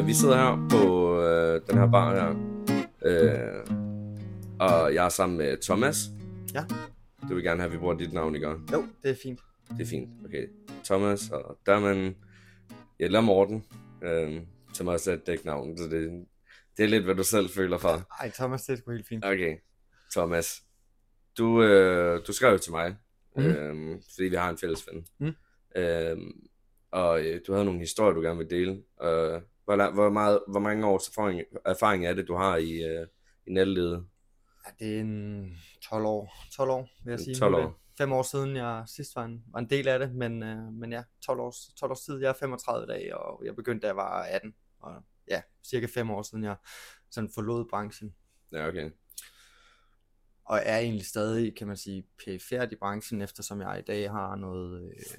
Øh, vi sidder her på øh, den her bar her, øh, og jeg er sammen med Thomas. Ja. Du vil gerne have, at vi bruger dit navn, ikke? Jo, det er fint. Det er fint. Okay. Thomas og Derman, eller Morten, øh, som også er et dæknavn, så det, det er lidt, hvad du selv føler for. Ej, Thomas, det er sgu helt fint. Okay, Thomas. Du, øh, du skrev jo til mig, Mhm. øh, fordi vi har en fælles ven. Mhm. Øh, og øh, du havde nogle historier, du gerne vil dele. Øh, hvor, la- hvor, meget, hvor mange års erfaring, erfaring er det, du har i, øh, i nattelivet? Ja, det er en 12 år, 12 år vil jeg sige. 12 Nu er det år. Fem år siden, jeg sidst var en, var en del af det, men, øh, men ja, 12 års, 12 års tid. Jeg er 35 dage, og jeg begyndte, da jeg var 18. Og ja, cirka fem år siden, jeg sådan forlod branchen. Ja, okay. Og er egentlig stadig, kan man sige, perifært i branchen, eftersom jeg i dag har noget, øh,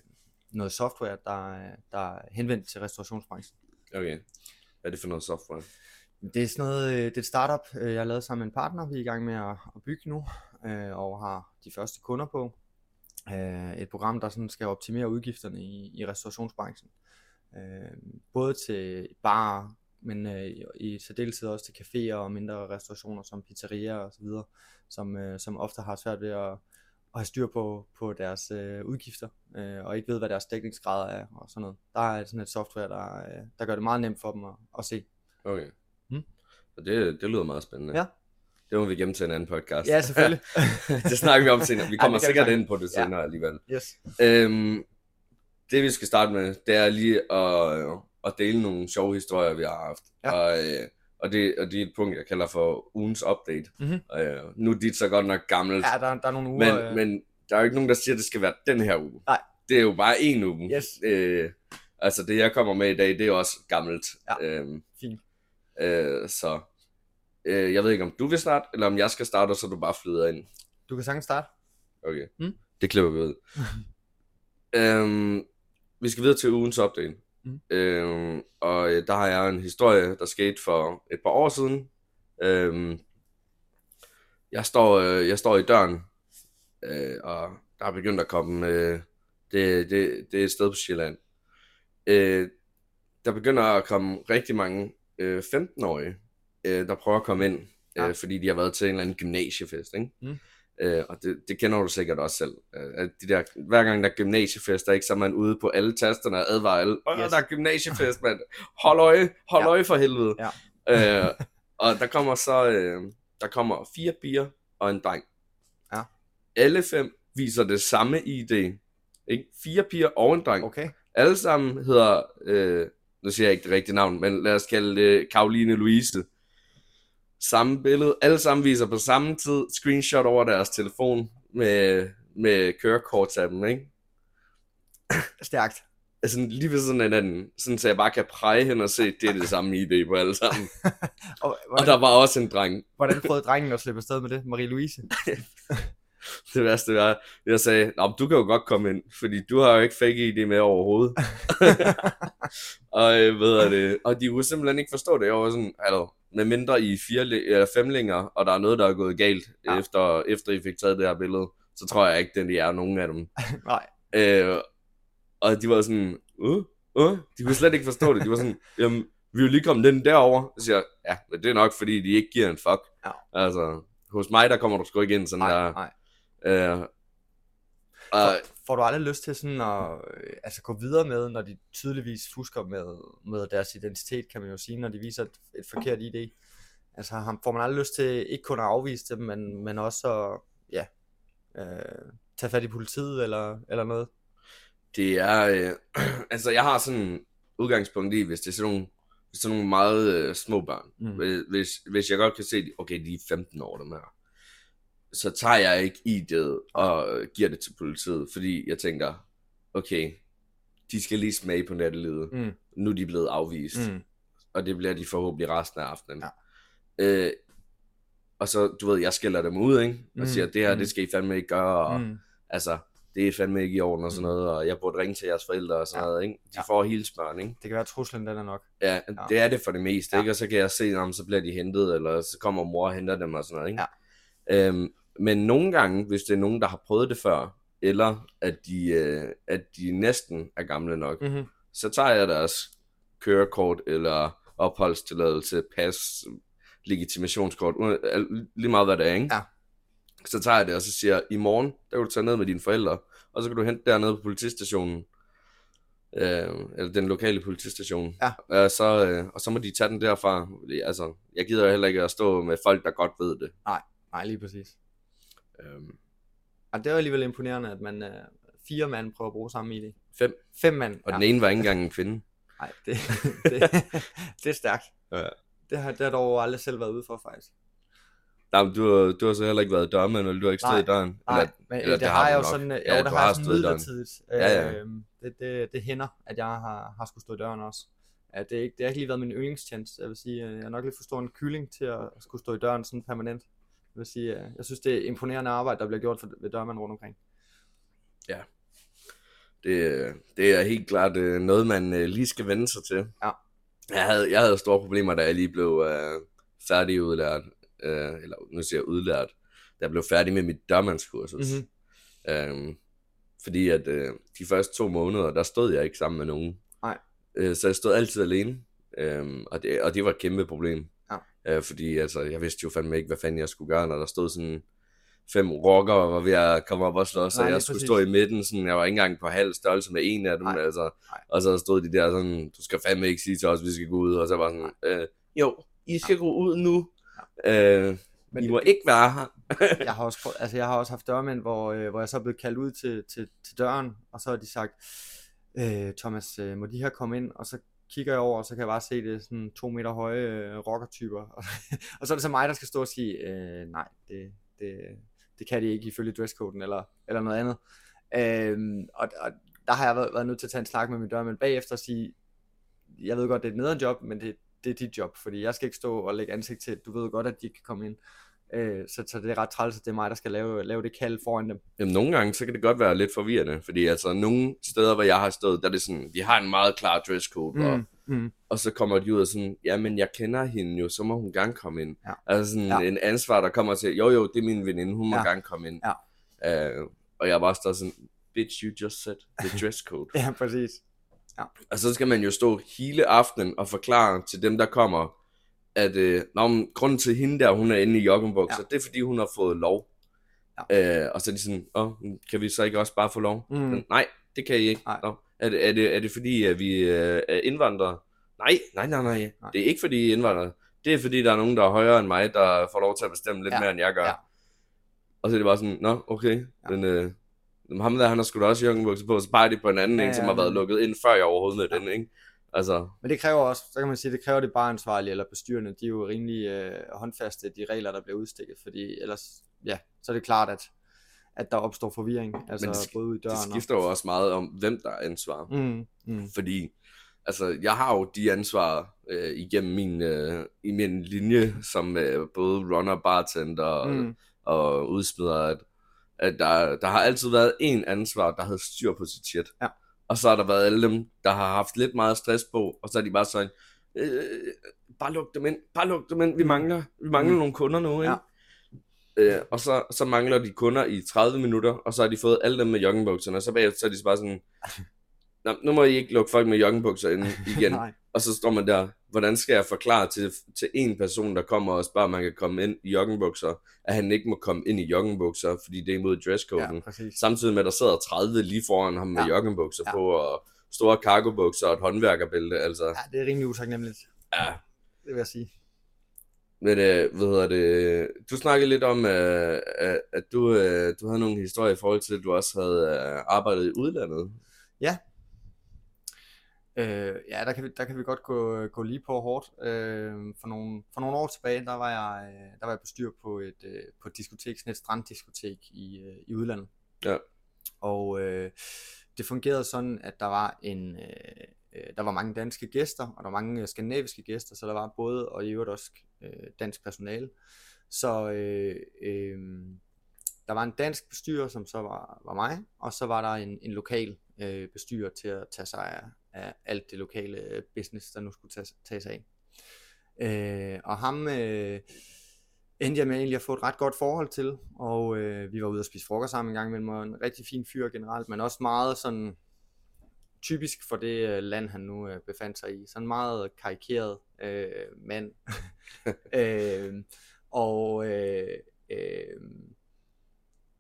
noget software, der, er- der er henvendt til restaurationsbranchen. Okay. Hvad er det for noget software? Det er sådan noget, øh, det er et startup, øh, jeg har lavet sammen med en partner. Vi er i gang med at, at bygge nu, øh, og har de første kunder på. Øh, Et program, der sådan skal optimere udgifterne i, i restaurationsbranchen. Øh, Både til bar, men øh, i- særdeleshed også til caféer og mindre restaurationer som pizzerier og så videre, som, øh, som ofte har svært ved at, at have styr på, på deres øh, udgifter, øh, og ikke ved, hvad deres dækningsgrader er og sådan noget. Der er sådan et software, der, øh, der gør det meget nemt for dem at, at se. Okay. Mm. Så det, det lyder meget spændende. Ja. Det må vi gemme til en anden podcast. Ja, selvfølgelig. det snakker vi om senere. Vi Ja, kommer vi sikkert ind på det Ja. senere alligevel. Yes. Øhm, det vi skal starte med, det er lige at, at dele nogle sjove historier, vi har haft. Ja. Og, øh, og, det, og det er et punkt, jeg kalder for ugens update. Mhm. Øh, nu er dit så godt nok gammelt, Ja, der, der er nogle uger. men, øh, men der er jo ikke nogen, der siger, at det skal være den her uge. Nej. Det er jo bare en uge. Yes. Øh, altså det, jeg kommer med i dag, det er også gammelt. Ja. Øhm, Fint. øh, så øh, jeg ved ikke, om du vil starte, eller om jeg skal starte, og så du bare flyder ind. Du kan sagtens starte. Okay, Mm. det klipper vi ud. øhm, vi skal videre til ugens update. Mm. Øhm, og øh, der har jeg en historie, der skete for et par år siden. Øhm, jeg, står, øh, jeg står i døren, øh, og der er begyndt at komme... Øh, det, det, det er et sted på Sjælland. Øh, der begynder at komme rigtig mange øh, 15-årige, øh, der prøver at komme ind, øh, Ja. fordi de har været til en eller anden gymnasiefest, ikke? Mm. Øh, og det, det kender du sikkert også selv. Øh, at de der, hver gang der er gymnasiefester, ikke, så er man ude på alle tasterne og advarer alle. Åh, Yes. der er gymnasiefest, mand. Hold øje, hold Ja. øje for helvede. Ja. øh, og der kommer så, øh, der kommer fire piger og en dreng. Ja. Alle fem viser det samme ID. Ikke? Fire piger og en dreng. Okay. Alle sammen hedder, øh, nu siger jeg ikke det rigtige navn, men lad os kalde det Karoline Louise. Samme billede, alle sammen viser på samme tid, screenshot over deres telefon med, med kørekort af dem, ikke? Stærkt. Altså lige ved sådan en anden, sådan så jeg bare kan præge hen og se, det er det samme ID på alle sammen. Og, Og hvordan, der var også en dreng. hvordan prøvede drengen at slippe afsted med det? Marie-Louise? Det værste var, jeg sagde, Nå, du kan jo godt komme ind, fordi du har jo ikke fake ID med overhovedet. og, øh, ved jeg det, og de kunne simpelthen ikke forstå det. Jeg var sådan, altså, med mindre i fire, eller femlinger, og der er noget, der er gået galt, Ja. efter, efter I fik taget det her billede, så tror jeg ikke, at de er nogen af dem. Nej. Øh, og de var sådan, uh, uh, de kunne slet ikke forstå det. De var sådan, jamen, vi er jo lige kommet den derover. Så siger jeg, ja, men det er nok, fordi de ikke giver en fuck. Ja. Altså, hos mig, der kommer du sgu ikke ind sådan Nej, der. nej. Øh, og, Får, du aldrig lyst til sådan at øh, altså gå videre med, når de tydeligvis fusker med, med deres identitet, kan man jo sige, når de viser et, et forkert ID? Altså har- får man aldrig lyst til ikke kun at afvise dem, men, men også at ja, øh, tage fat i politiet eller, eller noget? det er, øh, altså jeg har sådan udgangspunkt i, hvis det er sådan nogle, er nogle meget øh, små børn. Mm. Hvis, hvis, hvis jeg godt kan se, okay, de er 15 år, dem her, så tager jeg ikke i det og giver det til politiet, fordi jeg tænker, okay, de skal lige smage på nattelivet. Mm. Nu er de blevet afvist, Mm. og det bliver de forhåbentlig resten af aftenen. Ja. Øh, og så, du ved, jeg skælder dem ud, ikke? Og Mm, siger, det her, mm. det skal I fandme ikke gøre, og Mm. altså, det er fandme ikke i orden og sådan noget, og jeg burde ringe til jeres forældre og sådan Ja. noget, ikke? De Ja. får hele spørgen, ikke? Det kan være, at truslen den er nok. Ja, det er det for det meste, Ja. ikke? Og så kan jeg se, om så bliver de hentet, eller så kommer mor og henter dem og sådan noget, ikke? Ja. Øhm, men nogle gange, hvis det er nogen, der har prøvet det før, eller at de, øh, at de næsten er gamle nok, Mm-hmm. så tager jeg deres kørekort, eller opholdstilladelse, pas, legitimationskort, lige meget hvad det er, ikke? Ja. Så tager jeg det, og så siger jeg, i morgen, der kan du tage ned med dine forældre, og så kan du hente dernede på politistationen, øh, eller den lokale politistation. Ja. Og, så, øh, og så må de tage den derfra. Altså, jeg gider jo heller ikke at stå med folk, der godt ved det. Nej, lige præcis. Øh, Og det var alligevel imponerende, at man øh, fire mand prøver at bruge samme ID. fem, Fem mand. og ja. den ene var ikke engang en kvinde. Nej, det, det, det er stærkt. Ja. Det har, det har jeg dog aldrig selv været ude for, faktisk. Nej, men du, har- du har så heller ikke været dørmand, eller du har ikke stået i døren. Nej, Eller, men eller det, det har har jeg jo nok. sådan, øh, Ja, jo, det du har har jeg sådan midlertidigt. Ja, ja. Øhm, det, det, det hænder, at jeg har, har skulle stå i døren også. Ja, det, er ikke, det har ikke lige været min yndlingstjeneste. Jeg vil sige, øh, jeg er nok lidt for stor en kylling til at skulle stå i døren sådan permanent. Jeg vil sige, øh, jeg synes, det er imponerende arbejde, der bliver gjort for, ved dørmand rundt omkring. Det, det er helt klart øh, noget, man øh, lige skal vende sig til. Ja. Jeg havde, jeg havde store problemer, da jeg lige blev øh, færdigudlært, øh, eller nu siger jeg udlært, da jeg blev færdig med mit dørmandskursus. Mhm. Øhm, fordi at øh, de første to måneder, der stod jeg ikke sammen med nogen. Nej. Øh, så jeg stod altid alene, øhm, og, det, og det var et kæmpe problem. Øh, fordi altså, jeg vidste jo fandme ikke, hvad fanden jeg skulle gøre, når der stod sådan fem rockere og var ved at komme op og slås, Nej, og jeg skulle præcis. stå i midten, sådan, jeg var ikke engang på halv størrelse med en af dem, Nej, altså, nej. og så stod de der sådan, du skal fandme ikke sige til os, vi skal gå ud, og så var sådan, øh, jo, I skal gå ud nu, øh, Men I det- må ikke være her. jeg har også, prøvet, altså jeg har også haft dørmænd, hvor, øh, hvor jeg så er blevet kaldt ud til, til, til døren, og så har de sagt, øh, Thomas, øh, må de her komme ind? Og så kigger jeg over, og så kan jeg bare se det sådan to meter høje øh, rockertyper. Og, og så er det så mig, der skal stå og sige, øh, nej, det, det, det kan de ikke ifølge dresscoden eller, eller noget andet. Øh, og, og der har jeg været, været nødt til at tage en snak med min dørmand bagefter og sige, jeg ved godt, det er et nederen job, men det, det er dit job, fordi jeg skal ikke stå og lægge ansigt til, du ved godt, at de ikke kan komme ind. Øh, så, så det er ret træls, at det er mig, der skal lave, lave det kald foran dem. Jamen, nogle gange, så kan det godt være lidt forvirrende, fordi altså, nogle steder, hvor jeg har stået, der er det sådan, vi har en meget klar dresscode, mm. og, mm. og så kommer de ud og sådan, ja, men jeg kender hende jo, så må hun gerne komme ind. Ja. Altså sådan Ja. en ansvar, der kommer til, jo jo, det er min veninde, hun må Ja. gerne komme ind. Ja. Uh, og jeg var bare sådan, bitch, you just said the dress code. Ja, præcis. og så skal man jo stå hele aftenen og forklare til dem, der kommer, at øh, nå, men, grunden til hende der, hun er inde i joggingbukser, Ja. det er fordi, hun har fået lov. Ja. Øh, og så er de sådan, åh, kan vi så ikke også bare få lov? Mm. Men, Nej, det kan I ikke. Nej. Nå. Er, det, er, det, er det fordi, at vi øh, er indvandrere? Nej, nej, nej, nej, Nej. Det er ikke fordi, I er indvandrere. Det er fordi, der er nogen, der er højere end mig, der får lov til at bestemme lidt Ja. mere, end jeg gør. Ja. Og så er det bare sådan, nå, okay. Ja. Men, øh, ham der, han har sgu da også joggingbukser på, så peger de på en anden Ja, ja, en, som har været lukket ind, før jeg overhovedet med Ja. den, ikke? Altså, Men det kræver også, så kan man sige, det kræver det bare ansvarlige eller bestyrende, de er jo rimelig øh, håndfaste, de regler, der bliver udstikket, fordi ellers, ja, så er det klart, at, at der opstår forvirring, altså Men det sk- både i det døren skifter jo også meget om, hvem der er ansvar. og... Mm, mm, Fordi, altså, jeg har jo de ansvar øh, igennem min, øh, i min linje, som øh, både runner, bartender og, mm. og udsmider, at, at der, der har altid været en ansvar, der havde styr på sit shit. Ja. Og så har der været alle dem, der har haft lidt meget stress på, og så er de bare sådan, øh, bare luk dem ind, bare luk dem ind, vi Mm. mangler, vi mangler Mm. nogle kunder nu, ikke? Ja. Øh, og så, så mangler de kunder i 30 minutter, og så har de fået alle dem med joggingbukserne, og så bagefter så er de så bare sådan, Nå, nu må I ikke lukke folk med joggingbukser ind igen. og så står man der, hvordan skal jeg forklare til, til en person, der kommer og spørger, om man kan komme ind i joggingbukser, at han ikke må komme ind i joggingbukser, fordi det er imod dresscoden. ja, præcis. Samtidig med, at der sidder 30 lige foran ham med Ja. joggingbukser Ja. på, og store cargobukser og et håndværkerbælte, altså. Ja, det er rimelig utaknemmeligt, Ja. det vil jeg sige. Men øh, hvad hedder det, du snakkede lidt om, øh, at at du, øh, du havde nogle historier i forhold til, at du også havde øh, arbejdet i udlandet. Øh, ja, der kan, vi, der kan vi godt gå, gå lige på hårdt. Øh, for, nogle, for nogle år tilbage, der var jeg, øh, der var jeg på styr på et, øh, på et diskotek, sådan et stranddiskotek i, øh, i udlandet. Ja. Og øh, det fungerede sådan, at der var en, øh, der var mange danske gæster, og der var mange skandinaviske gæster, så der var både, og i øvrigt også øh, dansk personale. Så øh, øh, der var en dansk bestyrer, som så var, var mig, og så var der en, en lokal øh, bestyrer til at tage sig af, af alt det lokale øh, business, der nu skulle tages, tages af. Øh, og ham øh, endte jeg med egentlig at få et ret godt forhold til, og øh, vi var ude og spise frokost sammen en gang imellem, og en rigtig fin fyr generelt, men også meget sådan typisk for det øh, land, han nu øh, befandt sig i. Sådan meget karikeret øh, mand. øh, og øh, øh,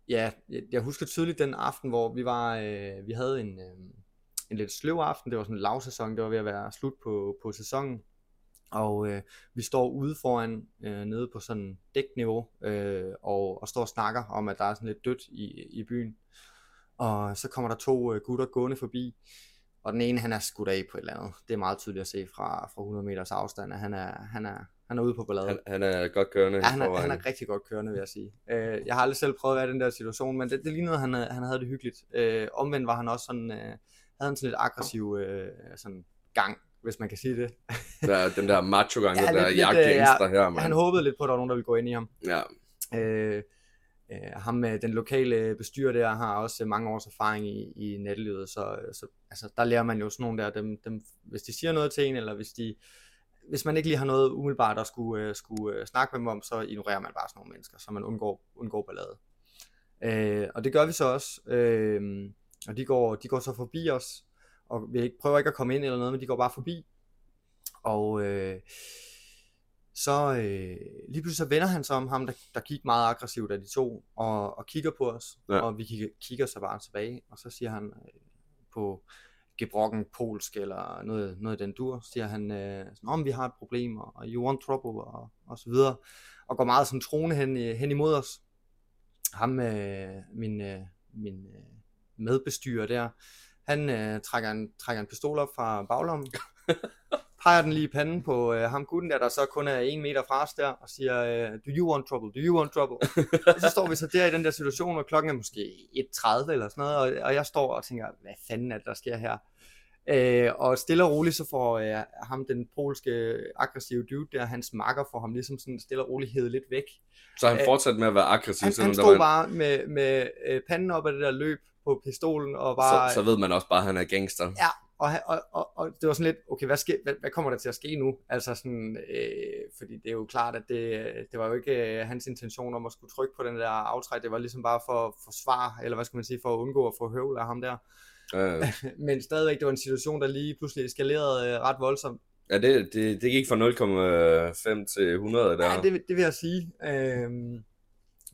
ja, jeg, jeg husker tydeligt den aften, hvor vi var, øh, vi havde en, øh, en lidt sløv aften. Det var sådan en lavsæson, det var ved at være slut på, på sæsonen. Og øh, vi står ude foran, øh, nede på sådan dækniveau, øh, og, og står og snakker om, at der er sådan lidt dødt i, i byen. Og så kommer der to øh, gutter gående forbi, og den ene han er skudt af på et eller andet. Det er meget tydeligt at se fra, fra 100 meters afstand, at han er, han er, han er ude på ballade. Han, han er godt kørende. Ja, han er, han er rigtig godt kørende, vil jeg sige. Øh, jeg har aldrig selv prøvet at være i den der situation, men det, det lignede, at han, han havde det hyggeligt. Øh, omvendt var han også sådan, øh, havde han sådan lidt aggressiv øh, sådan gang, hvis man kan sige det. der, den der macho gang, Ja, der lidt- jagt lidt, øh, gangster ja, her, man. Han håbede lidt på, at der var nogen, der ville gå ind i ham. Ja, Øh, øh, ham med den lokale bestyrer der har også mange års erfaring i, i nattelivet, så, så altså, der lærer man jo sådan nogle der, dem, dem, hvis de siger noget til en, eller hvis de hvis man ikke lige har noget umiddelbart at skulle, øh, skulle øh, snakke med dem om, så ignorerer man bare sådan nogle mennesker, så man undgår, undgår ballade. Øh, og det gør vi så også, øh, og de går, de går så forbi os, og vi ikke, prøver ikke at komme ind eller noget, men de går bare forbi, og øh, så øh, lige pludselig så vender han sig om ham, der, der gik meget aggressivt af de to, og, og kigger på os, Ja. og vi kigger, kigger så bare tilbage, og så siger han øh, på gebrokken polsk, eller noget, noget i den dur, siger han, øh, sådan, om vi har et problem, og, og you want trouble, og, og så videre, og går meget sådan troende hen, hen imod os. Ham, øh, min, øh, min øh, medbestyrer der, han øh, trækker, en, trækker en pistol op fra baglommen, peger den lige i panden på øh, ham gutten der, der så kun er en meter fra os der, og siger, øh, do you want trouble, do you want trouble? og så står vi så der i den der situation, og klokken er måske 1.30 eller sådan noget, og, og jeg står og tænker, hvad fanden er det, der sker her? Øh, og stille og roligt, så får øh, ham, den polske aggressive dude der, hans makker, får ham ligesom sådan stille og roligt hævet lidt væk. så han Øh, fortsatte med at være aggressiv, Han, han stod bare med, med øh, panden op af det der løb på pistolen, og bare... så, så ved man også bare, at han er gangster. Ja, og, og, og, og det var sådan lidt, okay, hvad, sker, hvad, hvad kommer der til at ske nu? Altså sådan, øh, fordi det er jo klart, at det, det var jo ikke øh, hans intention om at skulle trykke på den der aftræk, det var ligesom bare for at forsvare, eller hvad skal man sige, for at undgå at få høvl af ham der. Øh, Men stadigvæk, det var en situation, der lige pludselig eskalerede øh, ret voldsomt. ja, det, det, det gik fra 0,5 til 100 der. Ja, det, det vil jeg sige. Øhm,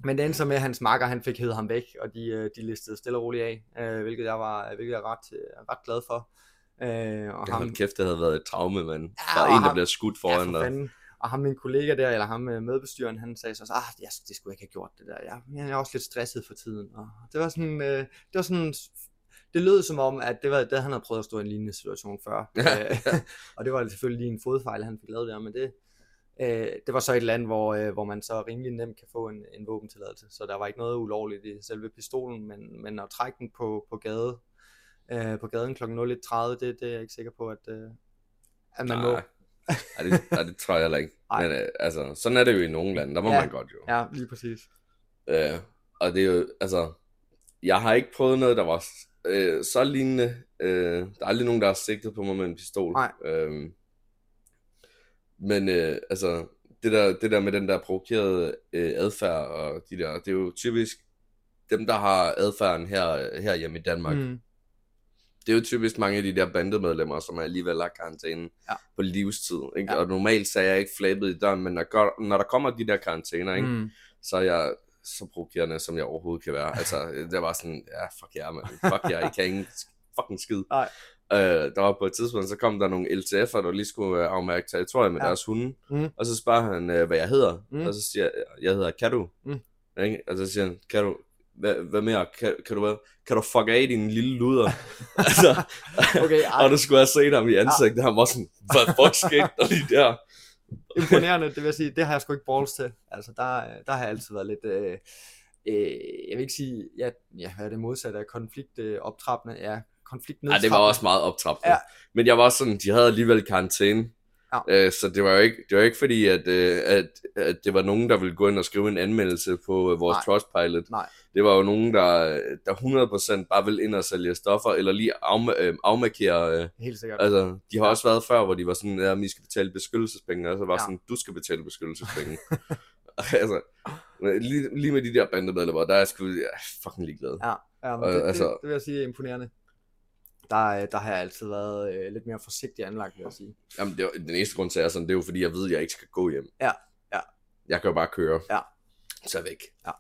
men det endte så med, at hans makker, han fik hævet ham væk, og de, øh, de listede stille og roligt af, øh, hvilket jeg var, hvilket jeg ret, øh, ret glad for. Øh, og hold kæft, det havde været et traume, mand. Ja, Der er en, der ham- bliver skudt Ja, foran for dig. Og ham min kollega der, eller ham øh, medbestyreren, han sagde så, også, ah, jeg, det skulle jeg ikke have gjort det der. Jeg, jeg er også lidt stresset for tiden. Og det var sådan, øh, det var sådan, det lød som om, at det var det, han havde prøvet at stå i en lignende situation før. Ja. Øh, og det var selvfølgelig lige en fodfejl, han fik lavet der, men det, øh, det var så et land, hvor, øh, hvor man så rimelig nemt kan få en, en våbentilladelse. Så der var ikke noget ulovligt i selve pistolen, men, men at trække den på, på gade, øh, på gaden kl. 01.30, det, det er jeg ikke sikker på, at, øh, at man må. Nej. Ej, det, det tror jeg heller ikke. Ej. Men øh, altså, sådan er det jo i nogle lande. Der må Ja. man godt jo. Ja, lige præcis. Øh, og det er jo, altså, jeg har ikke prøvet noget, der var øh, så lignende. Øh, der er aldrig nogen, der har sigtet på mig med en pistol. Nej. Øh, men øh, altså, det der, det der med den der provokerede øh, adfærd og de der, det er jo typisk dem, der har adfærden her, her hjemme i Danmark. Mm. Det er jo typisk mange af de der bandemedlemmer, som er alligevel har karantæne Ja. på livstid. Ikke? Ja. Og normalt så er jeg ikke flabet i døren, men når, gør- når der kommer de der karantæner, ikke? Mm. så er jeg så provokerende, som jeg overhovedet kan være. Altså, det var sådan, ja, fuck jer, man. Fuck jer, I kan ingen fucking skid. Nej. Øh, der var på et tidspunkt, så kom der nogle LTF'er, der lige skulle øh, afmærke territoriet med Ja. ja. deres hunde. Mm. Og så spørger han, øh, hvad jeg hedder. Mm. Og så siger jeg, jeg hedder Kadu. Mm. Ikke? Og så siger han, Kadu, hvad, hvad mere? Kan, kan, du, hvad? kan du fuck af, din lille luder? altså, Okay, ej, og du skulle have set ham i ansigtet. Han var sådan, hvad fuck skete der lige der? imponerende, det vil jeg sige, det har jeg sgu ikke balls til. Altså, der, der har jeg altid været lidt, øh, øh, jeg vil ikke sige, ja, ja hvad er det modsatte af konflikt øh, ja, konflikt Nej, det var også meget optrappende. Ja. Men jeg var sådan, de havde alligevel karantæne. Ja. Øh, så det var jo ikke, det var ikke fordi, at, øh, at, at det var nogen, der ville gå ind og skrive en anmeldelse på øh, vores Nej. Trustpilot. Nej. Det var jo nogen, der, der 100% bare ville ind og sælge stoffer, eller lige afma- øh, afmarkere. Øh, Helt sikkert. altså, de har Ja. også været før, hvor de var sådan, ja, I skal betale beskyttelsespenge, og så var Ja. sådan, du skal betale beskyttelsespenge. altså, lige, lige med de der bandemedlemmer, der er jeg sgu ja, fucking ligeglad. Ja, ja men Og, det, altså- det, det, vil jeg sige er imponerende. Der, der har jeg altid været øh, lidt mere forsigtig anlagt, vil jeg sige. Jamen, det er, den eneste grund til, at jeg er sådan, det er jo fordi, jeg ved, at jeg ikke skal gå hjem. Ja, ja. Jeg kan jo bare køre. Ja. Så jeg væk. Ja.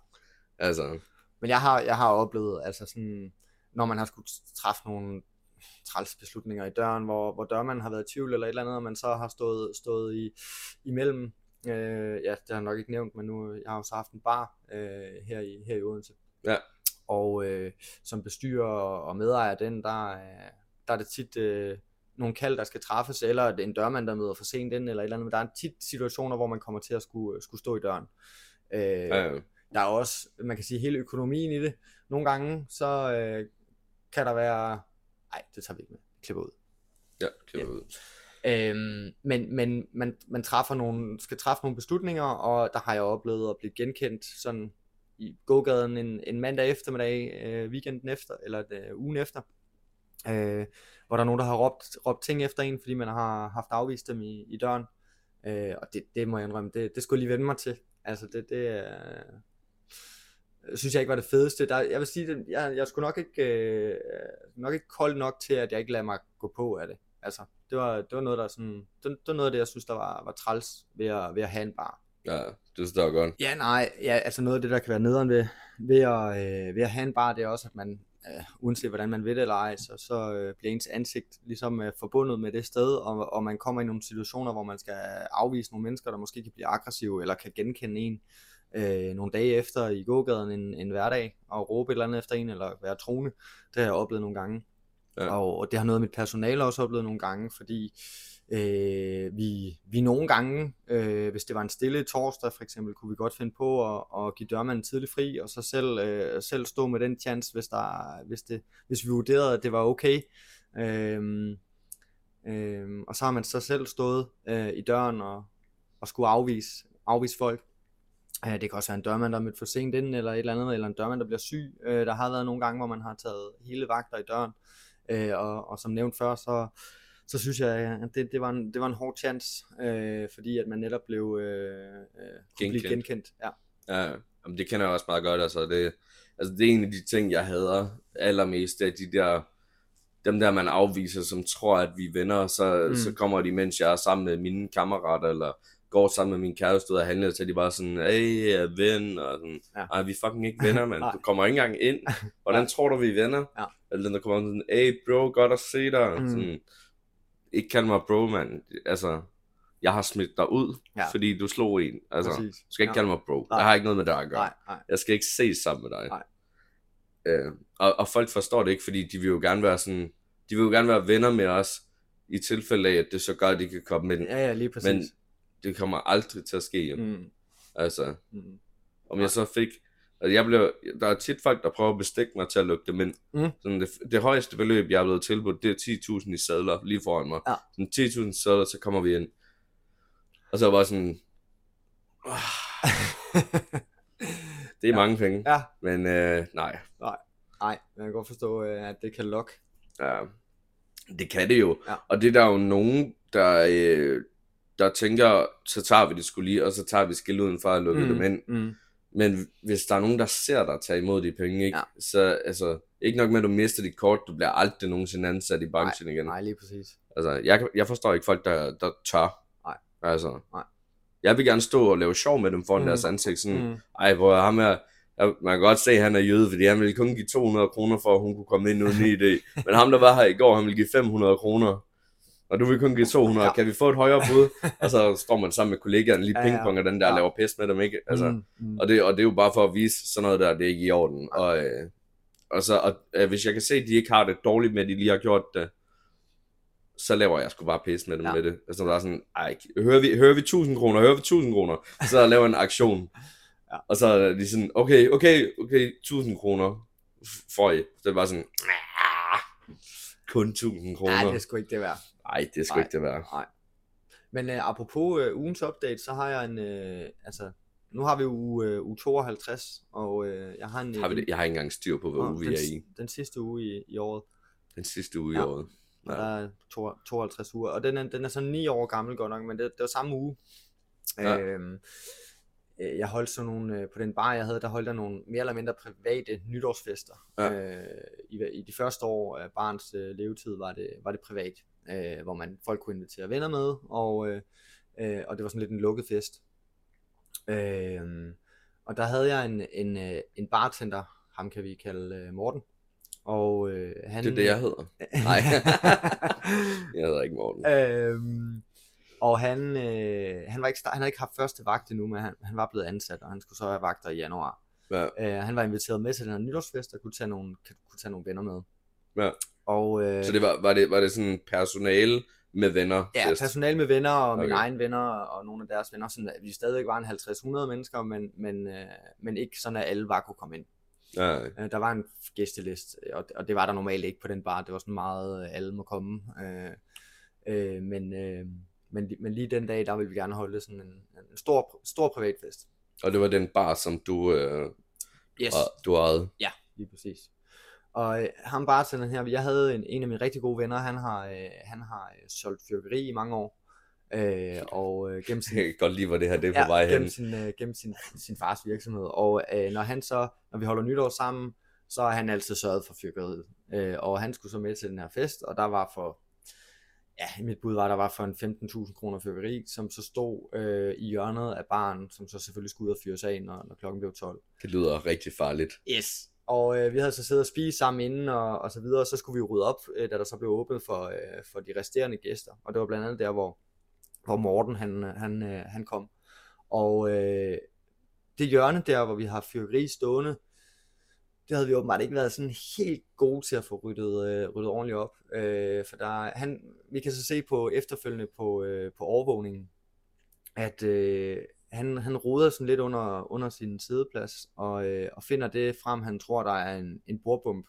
Altså, Men jeg har, jeg har oplevet, altså sådan, når man har skulle træffe nogle træls beslutninger i døren, hvor, hvor dørmanden har været i tvivl eller et eller andet, og man så har stået, stået i, imellem. Øh, ja, det har jeg nok ikke nævnt, men nu jeg har jo så haft en bar øh, her, i, her i Odense. Ja. Og øh, som bestyrer og medejer den, der, er- der er det tit øh, nogle kald, der skal træffes, eller en dørmand, der møder for sent ind, eller et eller andet. Men der er tit situationer, hvor man kommer til at skulle, skulle stå i døren. Øh, ja, ja. der er også, man kan sige, hele økonomien i det. Nogle gange, så øh, kan der være, nej, det tager vi ikke med, klipper ud. ja, Ja. ja. ud. Øhm, men men man, man træffer nogle, skal træffe nogle beslutninger, og der har jeg oplevet at blive genkendt sådan i gågaden en, en mandag eftermiddag, øh, weekenden efter, eller øh, ugen efter, øh, hvor der er nogen, der har råbt, råbt ting efter en, fordi man har haft afvist dem i, i døren. Øh, og det, det må jeg indrømme, det, det skulle jeg lige vende mig til. Altså det, det øh, synes jeg ikke var det fedeste. Der, jeg vil sige, jeg, jeg skulle nok ikke, øh, nok ikke kold nok til, at jeg ikke lader mig gå på af det. Altså, det var, det var noget, der sådan, det, det var noget af det, jeg synes, der var, var træls ved at, ved at have en bar. Ja, det står godt. Ja, nej, ja, altså noget af det, der kan være nederen ved, ved, at, øh, ved at have en bar, det er også, at man, øh, uanset hvordan man ved det eller ej, så, så øh, bliver ens ansigt ligesom øh, forbundet med det sted, og, og man kommer i nogle situationer, hvor man skal afvise nogle mennesker, der måske kan blive aggressive, eller kan genkende en øh, nogle dage efter i gågaden en, en hverdag, og råbe et eller andet efter en, eller være troende. Det har jeg oplevet nogle gange. Ja. Og, og det har noget af mit personale også oplevet nogle gange, fordi øh, vi, vi nogle gange, øh, hvis det var en stille torsdag for eksempel, kunne vi godt finde på at, at give dørmanden tidlig fri, og så selv, øh, selv stå med den chance, hvis, der, hvis, det, hvis vi vurderede, at det var okay. Øh, øh, og så har man så selv stået øh, i døren og, og skulle afvise, afvise folk. Øh, det kan også være en dørmand, der er mødt for sent inden, eller et eller andet, eller en dørmand, der bliver syg. Øh, der har været nogle gange, hvor man har taget hele vagter i døren. Øh, og, og som nævnt før, så, så synes jeg, at det, det, var en, det var en hård chance, øh, fordi at man netop blev øh, øh, kunne blive Genkendt. genkendt. Ja. Ja, jamen, det kender jeg også meget godt. Altså, det, altså, det er en af de ting, jeg hader allermest, det er de der, dem der, man afviser, som tror, at vi er venner, så, Mm. så kommer de, mens jeg er sammen med mine kammerater, eller går sammen med min kæreste ud og handler, så er de bare sådan, hey, jeg er ven, og sådan, Ja. ej, vi er fucking ikke venner, mand. Du kommer ikke engang ind. Hvordan tror du, vi er venner? Ja. Eller den, der kommer sådan, hey, bro, godt at se dig. Mm. Sådan, ikke kald mig bro, mand. Altså, jeg har smidt dig ud, Ja. fordi du slog en. Altså, Præcis. du skal ikke Ja. kalde mig bro. Nej. Jeg har ikke noget med dig at gøre. Nej, nej. Jeg skal ikke ses sammen med dig. Nej. Øh, og, og folk forstår det ikke, fordi de vil jo gerne være sådan, de vil jo gerne være venner med os, i tilfælde af, at det så gør, at de kan komme ind. Ja, ja, lige præcis. Men det kommer aldrig til at ske. Mm, Altså, mm, om jeg så fik, altså jeg blev, der er tit folk, der prøver at bestikke mig til at lukke dem ind. Mm. Sådan det, det, højeste beløb, jeg er blevet tilbudt, det er 10.000 i sadler lige foran mig. Ja. Sådan 10.000 sadler, så kommer vi ind. Og så var sådan, "Ah, det er Ja. mange penge. ja, Men øh, nej, nej, jeg kan godt forstå, øh, at det kan lokke. Ja, det kan det jo. Ja. Og det er der jo nogen, der, øh, der tænker, så tager vi det skulle lige, og så tager vi skilluden for at lukke mm. dem ind. Mm, Men hvis der er nogen, der ser dig tage imod de penge, ikke? Ja. så altså, ikke nok med, at du mister dit kort, du bliver aldrig nogensinde ansat i branchen igen. nej, lige præcis. Altså, jeg, jeg forstår ikke folk, der, der tør. Nej. Altså, Nej. Jeg vil gerne stå og lave sjov med dem foran Mm. deres ansigt. Sådan, mm. Ej, hvor ham her, jeg, man kan godt se, at han er jøde, fordi han ville kun give 200 kroner for, at hun kunne komme ind uden idé. Men ham, der var her i går, han ville give 500 kroner. Og du vil kun give 200. Ja. Kan vi få et højere bud? og så står man sammen med kollegaerne lige pingponger den der Ja. laver pis med dem, ikke? Altså, mm, mm, og, det, og det er jo bare for at vise sådan noget der, det er ikke i orden. Og, øh, og, så, og øh, hvis jeg kan se, at de ikke har det dårligt med, at de lige har gjort det, så laver jeg sgu bare pis med dem Ja. med det. Altså, der er sådan, ej, hører vi, hører vi 1000 kroner, hører vi 1000 kroner, så laver jeg en aktion. Ja. Og så er de sådan, okay, okay, okay, 1000 kroner får I. Så det var sådan, "Ah, kun 1000 kroner. Ja, det er sgu ikke det værd. Nej, det skal Nej. ikke det være. Men øh, apropos øh, ugens update, så har jeg en, øh, altså, nu har vi uge, øh, uge 52, og øh, jeg har en... Har vi det? Jeg har ikke engang styr på, hvad Nå, uge vi er i. Den sidste uge i, i året, Den sidste uge i Ja. året. og Ja. der er to, 52 uger, og den er, den er så 9 år gammel godt nok, men det, det var samme uge. Ja. Øhm, øh, jeg holdt sådan nogle, øh, på den bar jeg havde, der holdt jeg nogle mere eller mindre private nytårsfester. Ja. Øh, i, I de første år af barns øh, levetid var det, var det privat, øh, hvor man folk kunne invitere venner med, og, øh, øh, og det var sådan lidt en lukket fest. Øh, og der havde jeg en, en, øh, en bartender, ham kan vi kalde øh, Morten, og øh, han... Det er det, jeg hedder. Nej. jeg hedder ikke Morten. øhm, og han, øh, han, var ikke, han havde ikke haft første vagt endnu, men han, han var blevet ansat, og han skulle så have vagter i januar. Ja. Øh, han var inviteret med til den her nytårsfest, og kunne tage nogle, kunne tage nogle venner med. Ja. Og øh, Så det var, var, det, var det sådan personale med venner? ja, fest? personale med venner, og okay. mine egne venner, og nogle af deres venner, sådan at vi stadigvæk var en 50-100 mennesker, men, men, øh, men ikke sådan, at alle bare kunne komme ind. Ja, Øh, der var en gæsteliste, og, og det var der normalt ikke på den bar. Det var sådan meget, øh, alle må komme. Øh, øh, men, øh, men, men lige den dag, der ville vi gerne holde sådan en, en stor, stor privatfest. og det var den bar, som du, øh, Yes. og, du ejede. Ja, lige præcis. Og øh, ham bartenderen her, jeg havde en, en af mine rigtig gode venner, han har, øh, han har øh, solgt fyrkeri i mange år. Øh, og øh, gennem sin, Jeg kan godt lide, hvor det her det er på vej hen. gennem sin, øh, gennem sin, sin fars virksomhed. Og øh, når han så, når vi holder nytår sammen, så har han altid sørget for fyrkeriet. Øh, og han skulle så med til den her fest, og der var for, ja, mit bud var, der var for en 15.000 kroner fyrkeri, som så stod øh, i hjørnet af baren, som så selvfølgelig skulle ud og fyres af, når, når klokken blev 12. Det lyder rigtig farligt. Yes. Og øh, vi havde så siddet og spist sammen inden og, og så videre, og så skulle vi jo rydde op, øh, da der så blev åbnet for, øh, for de resterende gæster. Og det var blandt andet der, hvor, hvor Morten han, han, øh, han kom. Og øh, det hjørne der, hvor vi har fyrkeri stående, det havde vi åbenbart ikke været sådan helt gode til at få ryddet, øh, ryddet ordentligt op. Øh, for der, han, vi kan så se på efterfølgende på, øh, på overvågningen, at øh, han, han roder sådan lidt under, under sin sideplads, og, øh, og finder det frem, han tror, der er en, en bordbump.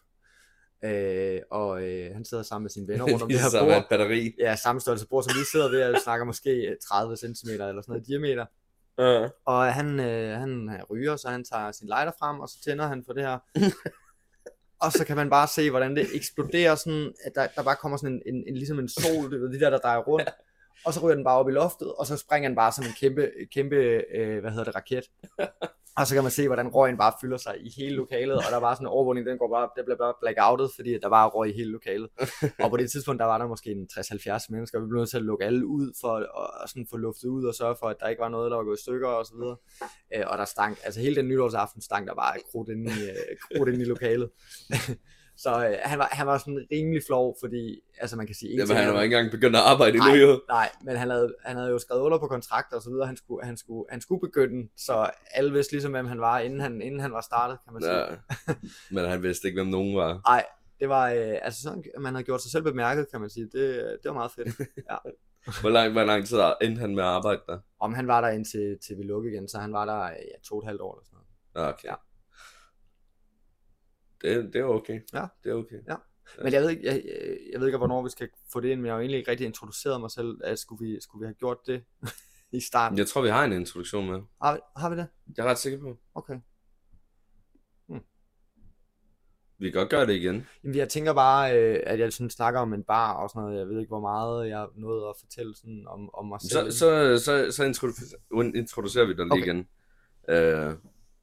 Øh, og øh, han sidder sammen med sine venner rundt om det her et bord. batteri. Ja, samme størrelse bord, som vi sidder ved, og snakker måske 30 cm eller sådan noget i diameter. Ja. Og han, øh, han ryger, så han tager sin lighter frem, og så tænder han for det her. og så kan man bare se, hvordan det eksploderer sådan, at der, der bare kommer sådan en, en, en ligesom en sol, du ved, de der, der drejer rundt. Og så ryger den bare op i loftet, og så springer den bare som en kæmpe, kæmpe øh, hvad hedder det, raket. Og så kan man se, hvordan røgen bare fylder sig i hele lokalet, og der var sådan en overvågning, den, går bare, den bliver bare blackoutet, fordi der var røg i hele lokalet. og på det tidspunkt, der var der måske en 60-70 mennesker, og vi blev nødt til at lukke alle ud, for at sådan få luftet ud, og sørge for, at der ikke var noget, der var gået i stykker, og så videre. Øh, og der stank, altså hele den nytårsaften stank der bare krudt inde i, øh, krudt inde i lokalet. Så øh, han, var, han var sådan rimelig flov, fordi, altså man kan sige, en Jamen, han var ikke engang begyndt at arbejde endnu, Nej, jo. nej, men han havde, han havde jo skrevet under på kontrakter og så videre, han skulle, han skulle, han skulle begynde, så alle vidste ligesom, hvem han var, inden han, inden han var startet, kan man sige. Ja. Men han vidste ikke, hvem nogen var. Nej, det var, øh, altså sådan, man havde gjort sig selv bemærket, kan man sige, det, det var meget fedt. Ja. Hvor lang, hvor lang tid endte han med at arbejde der? Om han var der indtil til vi lukkede igen, så han var der ja, to og et halvt år eller sådan noget. Okay. Ja. Det, det er okay. Ja. Det er okay. Men jeg ved, ikke, jeg, jeg, ved ikke, hvornår vi skal få det ind, men jeg har jo egentlig ikke rigtig introduceret mig selv, at skulle vi, skulle vi have gjort det i starten? Jeg tror, vi har en introduktion med. Har, vi- har vi det? Jeg er ret sikker på. Okay. Vi kan godt gøre det igen. Jamen, jeg tænker bare, øh, at jeg sådan snakker om en bar og sådan noget. Jeg ved ikke, hvor meget jeg nåede at fortælle sådan om, om mig selv. Så, så, så, så introducerer, introducerer vi dig lige Okay. igen. Øh,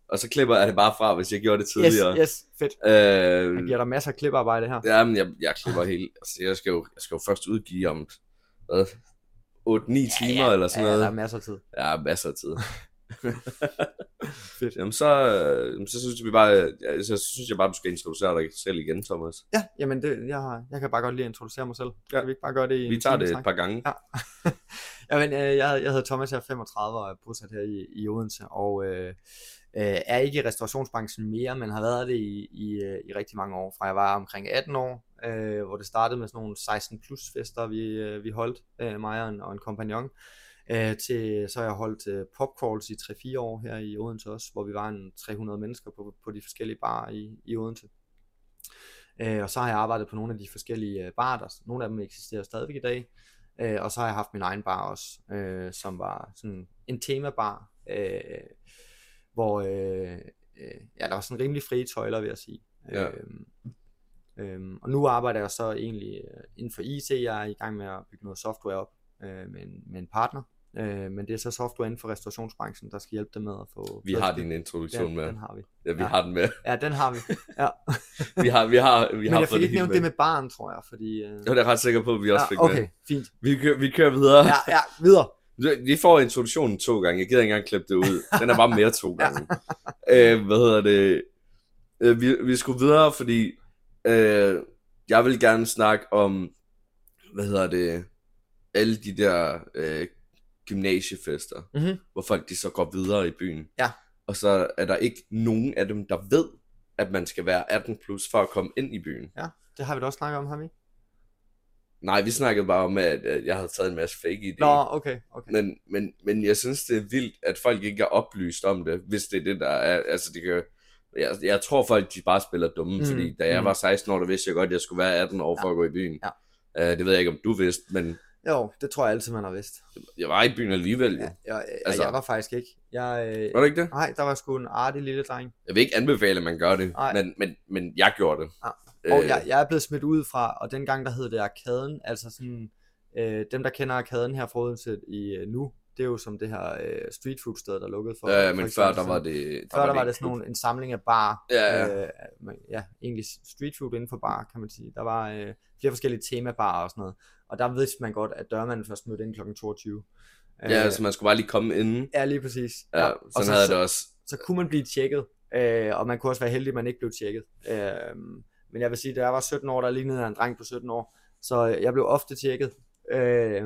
og så klipper jeg det bare fra, hvis jeg gjorde det tidligere. Yes, yes, fedt. Øh, Jeg giver dig masser af kliparbejde her. Ja, men jeg, jeg klipper helt... Altså, jeg skal jo, jeg skal jo først udgive om... Hvad? 8-9 timer ja, eller sådan ja, noget. der er masser af tid. Ja, masser af tid. Fedt. Jamen så, øh, jamen, så synes vi bare, ja, så synes jeg bare, du skal introducere dig selv igen, Thomas. Ja, jamen det, jeg, jeg kan bare godt lide at introducere mig selv. Ja. Ja. Kan vi ikke bare gøre det i Vi tager det et par gange. Ja. Jamen, øh, jeg, jeg hedder Thomas, jeg er 35 og er bosat her i, i Odense, og øh, øh, er ikke i restaurationsbranchen mere, men har været det i, i, øh, i rigtig mange år, fra jeg var omkring 18 år, øh, hvor det startede med sådan nogle 16 plus fester, vi, øh, vi holdt, øh, mig og en, og en kompagnon, øh, til, så har jeg holdt øh, popcalls i 3-4 år her i Odense også, hvor vi var en 300 mennesker på, på de forskellige barer i, i Odense. Øh, og så har jeg arbejdet på nogle af de forskellige øh, barer, der, nogle af dem eksisterer stadigvæk i dag, øh, og så har jeg haft min egen bar også, øh, som var sådan en temabar, øh, hvor øh, øh, ja, der var sådan rimelig frie tøjler, vil jeg sige. Ja. Øhm, øhm, og nu arbejder jeg så egentlig øh, inden for IT, jeg er i gang med at bygge noget software op øh, med, en, med en partner, Øh, men det er så software inden for restaurationsbranchen, der skal hjælpe dem med at få... Vi har din introduktion den, med. Den har vi. Ja, vi Ja. har den med. Ja, den har vi. Ja. Vi har, vi har, vi men har jeg fik ikke nævnt det med barn, tror jeg, fordi... Øh... Det var jeg ret sikker på, at vi også fik okay, med. fint. Vi kører, vi kører videre. Ja, ja, videre. Vi får introduktionen to gange. Jeg gider ikke engang klippe det ud. Den er bare mere to gange. øh, hvad hedder det? Øh, vi, vi skulle videre, fordi øh, jeg vil gerne snakke om, hvad hedder det, alle de der øh, gymnasiefester, Mhm. hvor folk de så går videre i byen. Ja. Og så er der ikke nogen af dem, der ved, at man skal være 18 plus for at komme ind i byen. Det har vi da også snakket om, har vi? Nej, vi snakkede bare om, at at jeg havde taget en masse fake idéer. Nå, okay, okay. Men, men, men jeg synes, det er vildt, at folk ikke er oplyst om det, hvis det er det, der er. Altså, det kan, jeg, jeg tror, folk de bare spiller dumme, Mm, fordi da jeg mm. var 16 år, der vidste jeg godt, at jeg skulle være 18 år for Ja. at gå i byen. Ja. Uh, det ved jeg ikke, om du vidste, men Jo, det tror jeg altid, man har vidst. jeg var i byen alligevel. Ja, Ja. jeg, altså... Altså- jeg var faktisk ikke. Jeg, øh... Var det ikke det? Nej, der var sgu en artig lille dreng. Jeg vil ikke anbefale, at man gør det, Nej. men, men, men jeg gjorde det. Ja. Øh, Og jeg, jeg er blevet smidt ud fra, og dengang der hed det Arkaden, altså sådan, øh, dem der kender Arkaden her fra Odense i øh, nu, det er jo som det her øh, street food sted, der lukkede for. Ja, for men så før der var det... Der Før der var det sådan nogle, en samling af bar. Ja, ja. Øh, ja, egentlig street food inden for bar, kan man sige. Der var øh, flere forskellige temabarer og sådan noget. Og der vidste man godt, at dørmanden først mødte ind kl. 22. Ja, altså man skulle bare lige komme inden. ja, lige præcis. Ja, og sådan så, havde så, det også. så kunne man blive tjekket, øh, og man kunne også være heldig, at man ikke blev tjekket. Øh, men jeg vil sige, da jeg var 17 år, der lignede jeg en dreng på 17 år, så øh, jeg blev ofte tjekket. Øh,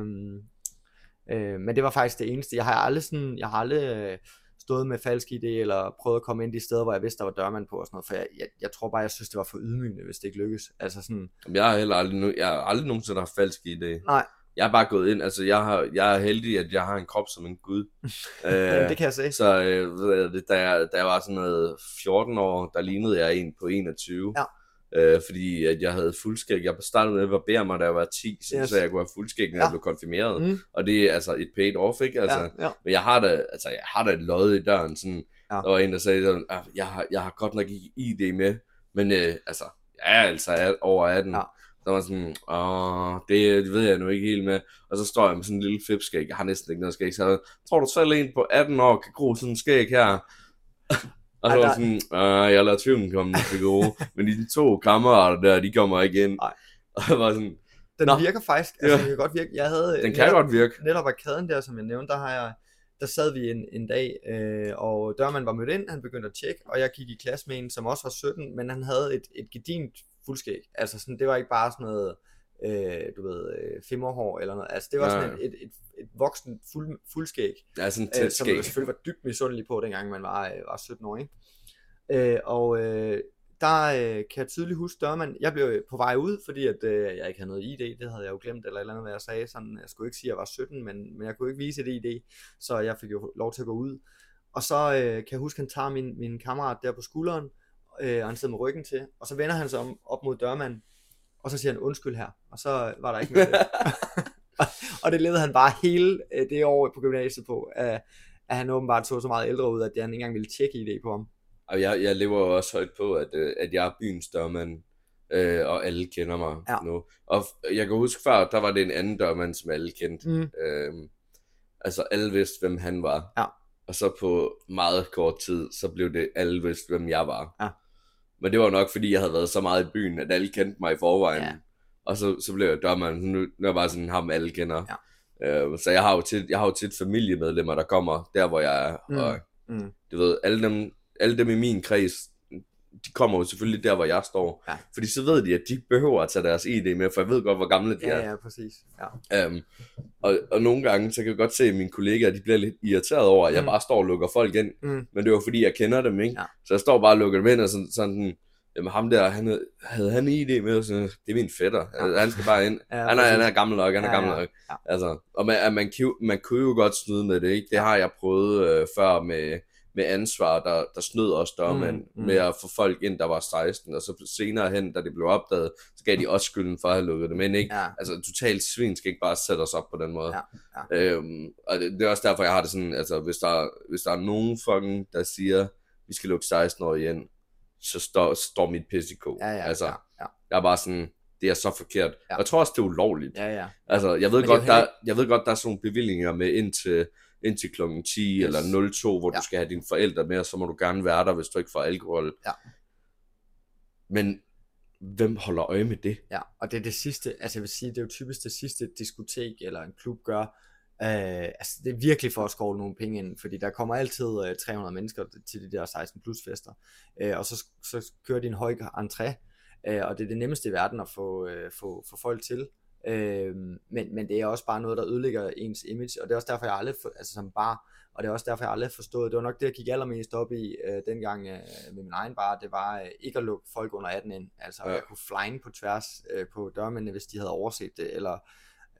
øh, men det var faktisk det eneste. Jeg har aldrig, sådan, jeg har aldrig øh, stået med falsk idé, eller prøvet at komme ind de steder, hvor jeg vidste, der var dørmand på og sådan noget, for jeg, jeg, jeg tror bare, jeg synes, det var for ydmygende, hvis det ikke lykkes. Altså sådan, Jamen, Jeg har heller aldrig, nu- jeg har aldrig nogensinde haft falsk idé. Nej. Jeg er bare gået ind, altså jeg, har, jeg er heldig, at jeg har en krop som en gud. øh, det kan jeg se. Så øh, da, jeg, da jeg var sådan noget 14 år, der lignede jeg en på 21. Ja. Øh, fordi at jeg havde fuldskæg. Jeg startede med at barbere mig, da jeg var 10, så, Yes. så jeg kunne have fuldskæg, når Ja. jeg blev konfirmeret. Mm. Og det er altså et paid off, ikke? Altså, ja, ja. Men jeg har da, altså, jeg har da et lod i døren. Sådan, Ja. Der var en, der sagde, sådan, "Ah, jeg, har, jeg har godt nok ikke ID med, men øh, altså, jeg er altså er over 18. Ja. Så var sådan, åh, det, det ved jeg nu ikke helt med. Og så står jeg med sådan en lille flipskæg. Jeg har næsten ikke noget skæg. Så jeg, tror du selv en på 18 år kan gro sådan en skæg her? Og så Ej, var jeg sådan, "Ah, jeg lader tvivlen komme til gode. Men de to kammerater der, de kommer ikke ind. Nej. Og jeg var sådan, Den Nå. virker faktisk, altså Ja. den kan godt virke. Jeg havde, den kan netop- godt virke. netop arkaden der, som jeg nævnte, der har jeg, der sad vi en, en dag, øh, og dørmanden var mødt ind, han begyndte at tjekke, og jeg gik i klasse med en, som også var 17, men han havde et, et gedint fuldskæg. Altså sådan, det var ikke bare sådan noget, øh, du ved, øh, femmerhår eller noget. Altså det var sådan Nej. et, et, et, et voksen fuld, fuldskæg, er sådan øh, som jeg selvfølgelig var dybt misundelig på, dengang man var, øh, var 17 år, ikke? Øh, og øh, der øh, kan jeg tydeligt huske dørmand. Jeg blev øh, på vej ud, fordi at, øh, jeg ikke havde noget ID, det havde jeg jo glemt, eller eller andet, hvad jeg sagde. Sådan, jeg skulle ikke sige, at jeg var 17, men, men jeg kunne ikke vise et ID, så jeg fik jo lov til at gå ud. Og så øh, kan jeg huske, at han tager min, min kammerat der på skulderen, øh, og han sidder med ryggen til, og så vender han sig om op mod dørmanden, og så siger han undskyld her, og så var der ikke det. og det levede han bare hele øh, det år på gymnasiet på, at, han åbenbart så så meget ældre ud, at han ikke engang ville tjekke ID på ham. Og jeg, jeg lever jo også højt på, at, øh, at jeg er byens dørmand, øh, og alle kender mig Ja. nu. Og jeg kan huske før, der var det en anden dørmand, som alle kendte. Mm. Øh, altså alle vidste, hvem han var. Ja. Og så på meget kort tid, så blev det alle vidste, hvem jeg var. Ja. Men det var nok, fordi jeg havde været så meget i byen, at alle kendte mig i forvejen. Ja. Og så, så blev jeg dørmand. Nu, nu er jeg bare sådan ham, alle kender. Ja. Øh, så jeg har, jo tit, jeg har jo tit familiemedlemmer, der kommer der, hvor jeg er. Mm. Og Mm. du ved, alle dem, alle dem i min kreds, de kommer jo selvfølgelig der, hvor jeg står. Ja. Fordi så ved de, at de ikke behøver at tage deres ID med, for jeg ved godt, hvor gamle de Ja, er. ja, præcis. Ja. Um, og, og nogle gange, så kan jeg godt se, at mine kollegaer, de bliver lidt irriteret over, at jeg Mm. bare står og lukker folk ind. Mm. Men det var fordi, jeg kender dem, ikke? Ja. Så jeg står bare og lukker dem ind, og sådan, sådan jamen ham der, han, havde- havde han ID med? Og sådan, det er min fætter, Ja. han skal bare ind. Ja, han, er, han er gammel nok, han er Ja, gammel nok. ja. Altså, og man, man, kunne- man kunne jo godt snyde med det, ikke? Det har jeg prøvet øh, før med, med ansvar, der, der snød også dørmand Mm, mm, med at få folk ind, der var 16, og så senere hen, da det blev opdaget, så gav de også skylden for at have lukket dem ind, ikke? Ja. Altså, totalt svin skal ikke bare sætte os op på den måde. Ja, Øhm, og det, det, er også derfor, jeg har det sådan, altså, hvis der, hvis der er nogen fucking, der siger, vi skal lukke 16 år ind, så står, står mit pis i ko. Ja, ja, altså, ja, ja. jeg er bare sådan, det er så forkert. Ja. Ja. Jeg tror også, det er ulovligt. Ja, ja. Altså, jeg ved, Men godt, der, jeg ved godt, der er sådan nogle bevillinger med indtil, indtil klokken 10 Yes. eller 02, hvor ja. du skal have dine forældre med, og så må du gerne være der, hvis du ikke får alkohol. Ja. Men hvem holder øje med det? Ja, og det er det sidste, altså jeg vil sige, det er jo typisk det sidste et diskotek eller en klub gør. Øh, altså det er virkelig for at skovle nogle penge ind, fordi der kommer altid øh, 300 mennesker til de der 16 plus fester, øh, og så, så kører de en høj entré, øh, og det er det nemmeste i verden at få, øh, få, få folk til. Øh, men, men det er også bare noget, der ødelægger ens image, og det er også derfor, jeg aldrig, for, altså som bar, og det er også derfor, jeg aldrig har forstået, det var nok det, jeg gik allermest op i øh, dengang øh, med min egen bar, det var øh, ikke at lukke folk under 18 ind, altså ja. Jeg kunne flyne på tværs øh, på dørmændene, hvis de havde overset det, eller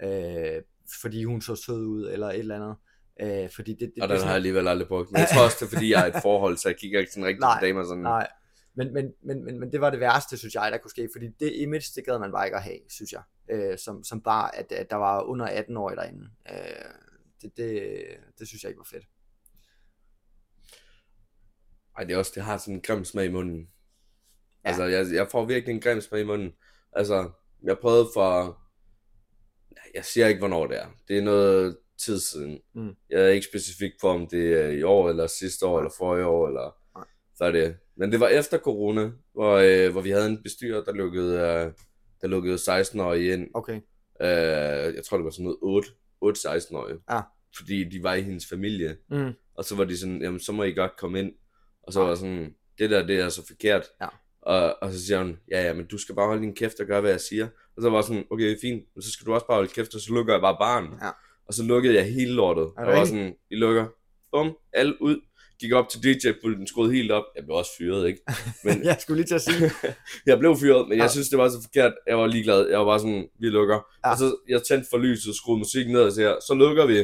øh, fordi hun så sød ud, eller et eller andet. Øh, fordi det, det, Og det den sådan- har jeg alligevel aldrig brugt. Men jeg tror også, det er fordi, jeg er i et forhold, så jeg kigger ikke sådan rigtig Nej, på damer sådan. Nej, men, men, men, men, men det var det værste, synes jeg, der kunne ske, fordi det image, det gad man bare ikke at have, synes jeg, øh, som, som bare, at, at der var under 18 år derinde. Øh, det, det, det synes jeg ikke var fedt. Ej, det er også, det har sådan en grim smag i munden. Ja. Altså, jeg, jeg får virkelig en grim smag i munden. Altså, jeg prøvede for... Jeg siger ikke, hvornår det er. Det er noget tid siden. Mm. Jeg er ikke specifik på, om det er i år, eller sidste år, Nej. eller forrige år, eller... Nej. Så er det. Men det var efter corona, hvor, øh, hvor vi havde en bestyrer, der lukkede, øh, der lukkede 16-årige ind. Okay, Øh, jeg tror, det var sådan noget 8, 8 16-årige. Ja. Fordi de var i hendes familie. mm, Og så var de sådan, jamen så må I godt komme ind. Og så Ja. var sådan, det der, det er så forkert. Ja. Og, og så siger hun, ja ja, men du skal bare holde din kæft og gøre, hvad jeg siger. Og så var sådan, okay, fint, men så skal du også bare holde kæft, og så lukker jeg bare barn. Ja. Og så lukkede jeg hele lortet. Og var sådan, I lukker, bum, alle ud. Gik op til DJ-pulten, skruede helt op. Jeg blev også fyret, ikke? Men jeg skulle lige til at sige, jeg blev fyret, men Ja. jeg synes, det var så forkert. Jeg var ligeglad. Jeg var bare sådan, vi lukker. Ja. Og så jeg tændte for lyset, skruede musikken ned og siger, så lukker vi.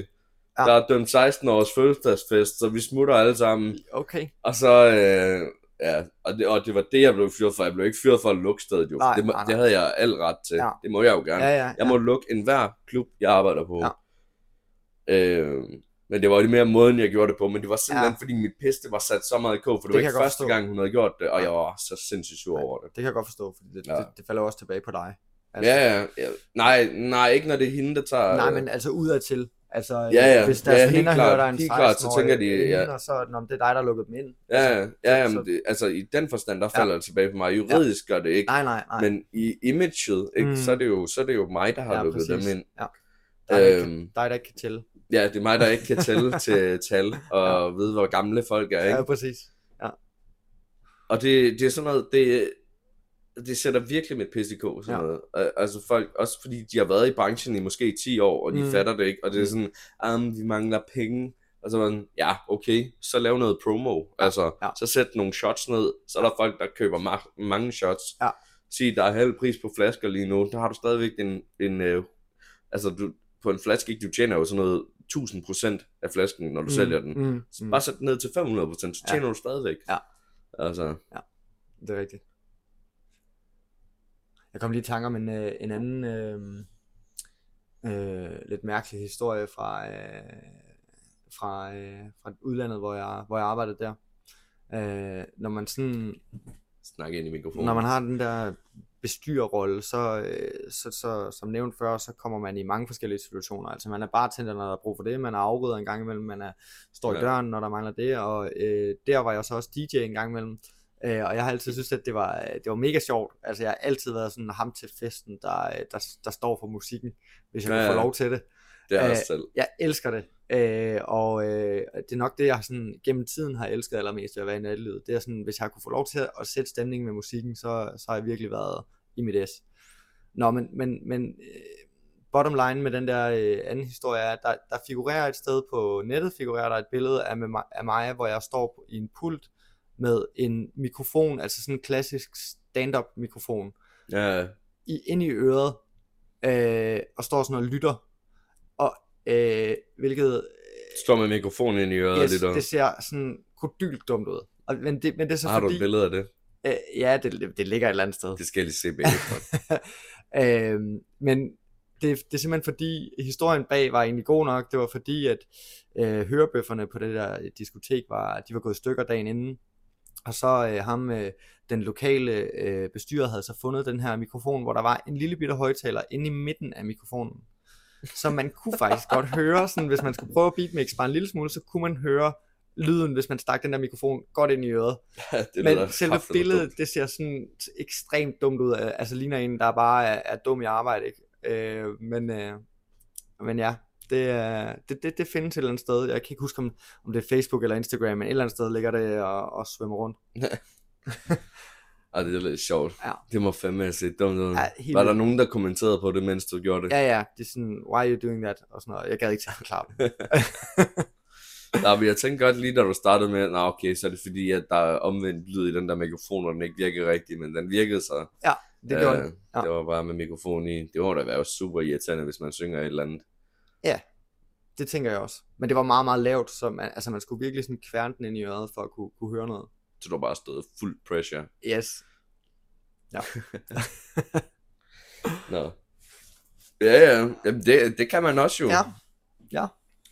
Ja. Der er dømt 16 års fødselsdagsfest, så vi smutter alle sammen. okay, Og så, øh, ja, og det, og det var det, jeg blev fyret for. Jeg blev ikke fyret for at lukke stedet, jo. Nej, det, må, nej, nej. det havde jeg al ret til. Ja. Det må jeg jo gerne. ja, ja, Jeg må lukke enhver klub, jeg arbejder på. Ja. Øh, men det var jo mere måden, jeg gjorde det på. Men det var simpelthen, Ja. fordi mit piste var sat så meget i kog. For det, Det var ikke første forstå. gang, hun havde gjort det. Og Ja. jeg var så sindssygt sur over det. det kan jeg godt forstå, fordi det, Ja. det, det falder også tilbage på dig. Ja, ja, ja. Nej, nej, ikke når det er hende, der tager... Nej, men altså udadtil. Altså, Ja, ja. hvis deres Ja, ja, veninder klart. hører, der er en Helt klart, så 16-årig tænker de, ja. veninde, og så, Nå, det er dig, der har lukket dem ind. Ja, ja, Altså, ja, ja så- men det, altså i den forstand, der Ja. falder det tilbage på mig. Juridisk gør det ikke, Nej, nej, nej. men i imaget, ikke, Mm. så, er det jo, så er det jo mig, der har ja, lukket præcis. dem ind. Ja. Dig, der, ikke, Øhm, dig, der ikke kan tælle. Ja, det er mig, der ikke kan tælle til tal og ja. vide, hvor gamle folk er. Ikke? Ja, præcis. Og det, det er sådan noget, det, det sætter virkelig mit pis i kog, sådan Ja. noget. Og- Altså folk, også fordi de har været i branchen i måske 10 år, og de Mm. mm. fatter det ikke, og det er sådan, um, vi mangler penge. Og så man, ja, okay, så lav noget promo. Altså, ja. så sæt nogle shots ned, så er der folk, der køber ma- mange shots. Ja. Sig, der er halv pris på flasker lige nu, der har du stadigvæk en, en øh, altså du, på en flaske, ikke, du tjener jo sådan noget 1000% af flasken, når du mm. sælger den. Mm, Så mm, Bare sæt den ned til 500%, så Ja. tjener du stadigvæk. Ja. Altså, det er rigtigt. Jeg kom lige i tanke om en, øh, en anden øh, øh, lidt mærkelig historie fra, øh, fra, øh, fra udlandet, hvor jeg, hvor jeg arbejdede der. Øh, når man sådan snak ind i mikrofonen. når man har den der bestyrerrolle, så, øh, så, så som nævnt før, så kommer man i mange forskellige situationer. Altså man er bartender, når der er brug for det, man er afrydder en gang imellem, man er, står i døren, når der mangler det, og øh, der var jeg så også DJ en gang imellem. Øh, og jeg har altid synes, at det var, det var mega sjovt. Altså jeg har altid været sådan ham til festen, der, øh, der, der står for musikken, hvis jeg Ja, ja, kunne ja. få lov til det. Det er Øh, selv. Jeg elsker det. Øh, og øh, det er nok det, jeg sådan, gennem tiden har elsket allermest ved at være i nattelivet. Det er sådan, hvis jeg kunne få lov til at, at sætte stemningen med musikken, så, så har jeg virkelig været i mit S. Nå, men, men, men øh, bottom line med den der øh, anden historie er, at der, der figurerer et sted på nettet, figurerer der et billede af, med mig, af mig, hvor jeg står i en pult med en mikrofon, altså sådan en klassisk stand-up mikrofon, Ja, i, ind i øret, øh, og står sådan og lytter, og øh, hvilket står med mikrofonen ind i øret yes. Og... det ser sådan kodylt dumt ud. Og, men, det, men det er så Har du fordi, et billede af det? Øh, ja, det, det, ligger et eller andet sted. Det skal jeg lige se bagefter. øhm, men det, det er simpelthen fordi, historien bag var egentlig god nok. Det var fordi, at øh, hørebøfferne på det der diskotek var, de var gået stykker dagen inden. Og så øh, ham, øh, den lokale øh, bestyrer havde så fundet den her mikrofon, hvor der var en lille bitte højtaler inde i midten af mikrofonen. Så man kunne faktisk godt høre, sådan, hvis man skulle prøve at beatmix bare en lille smule, så kunne man høre lyden, hvis man stak den der mikrofon godt ind i øret. Ja, det Men selve billedet, det ser sådan ekstremt dumt ud. Altså ligner en, der bare er, er dum i arbejde, ikke? Øh, men, øh, men ja, det, er- det, det, det findes et eller andet sted. Jeg kan ikke huske, om, om det er Facebook eller Instagram, men et eller andet sted ligger det og, og svømmer rundt. Ej, det er lidt sjovt. Ja. Det må fandme have set dumt ud. Ja, helt Var der nogen, der kommenterede på det, mens du gjorde det? Ja, ja, det er sådan, why are you doing that? Og sådan noget. Jeg gad ikke til at forklare det. Nej, men jeg tænkte godt lige, da du startede med, at okay, så er det fordi, at der er omvendt lyd i den der mikrofon, og den ikke virker rigtigt, men den virkede så. Det gjorde det. Ja. Det var bare med mikrofon i. Det må da være super irriterende, hvis man synger et eller andet. Det tænker jeg også. Men det var meget, meget lavt, så man, altså man skulle virkelig sådan kværne den ind i øret, for at kunne, kunne høre noget. Så du bare stået fuld pressure. Yes. Nå. Ja, ja. Jamen, det, det kan man også jo. Ja. Ja.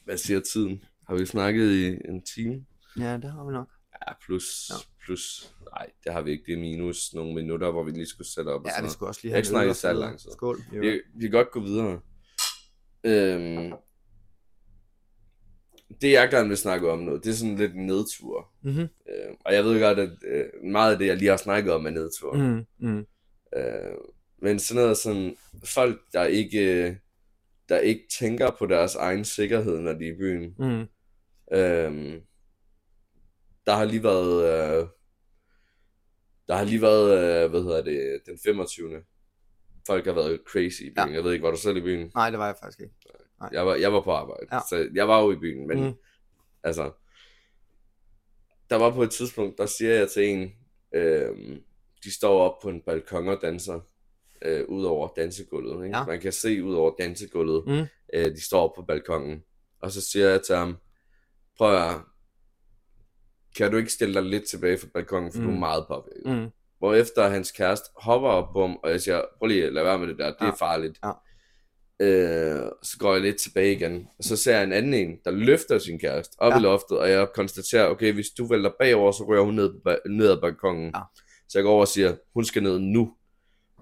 Hvad siger tiden? Har vi snakket i en time? Ja, det har vi nok. Ja, plus, Ja. plus, nej, det har vi ikke. Det er minus nogle minutter, hvor vi lige skulle sætte op. og Ja, sådan vi skulle også lige Jeg have har ikke snakket så lang tid. Skål. Jo. Vi, vi kan godt gå videre. Øhm, det jeg gerne vil snakke om nu, det er sådan lidt en nedtur. Mhm. Øh, og jeg ved godt, at øh, meget af det, jeg lige har snakket om, er nedtur. Mm. Mm, mm. Øh, men sådan noget sådan, folk, der ikke, der ikke tænker på deres egen sikkerhed, når de er i byen. Mm. Øh, der har lige været, øh, der har lige været, øh, hvad hedder det, den 25. Folk har været crazy i byen. Ja. Jeg ved ikke, var du selv i byen? Nej, det var jeg faktisk ikke. Jeg var, jeg var på arbejde, Ja. så jeg var jo i byen, men mm. altså, der var på et tidspunkt, der siger jeg til en, øh, de står op på en balkon og danser, øh, ud over dansegulvet, ikke? Ja. Man kan se ud over dansegulvet, Mm. øh, de står op på balkongen, og så siger jeg til ham, prøv at, kan du ikke stille dig lidt tilbage fra balkongen, for mm. du Mm. er meget påvirket. Mm. Hvorefter hans kæreste hopper op på ham, og jeg siger, prøv lige at lade være med det der, det Ja. er farligt. Ja. Øh, så går jeg lidt tilbage igen, og så ser jeg en anden en, der løfter sin kæreste op Ja. i loftet, og jeg konstaterer, okay, hvis du vælter bagover, så rører hun ned, ba- ned ad balkongen. Ja. Så jeg går over og siger, hun skal ned nu.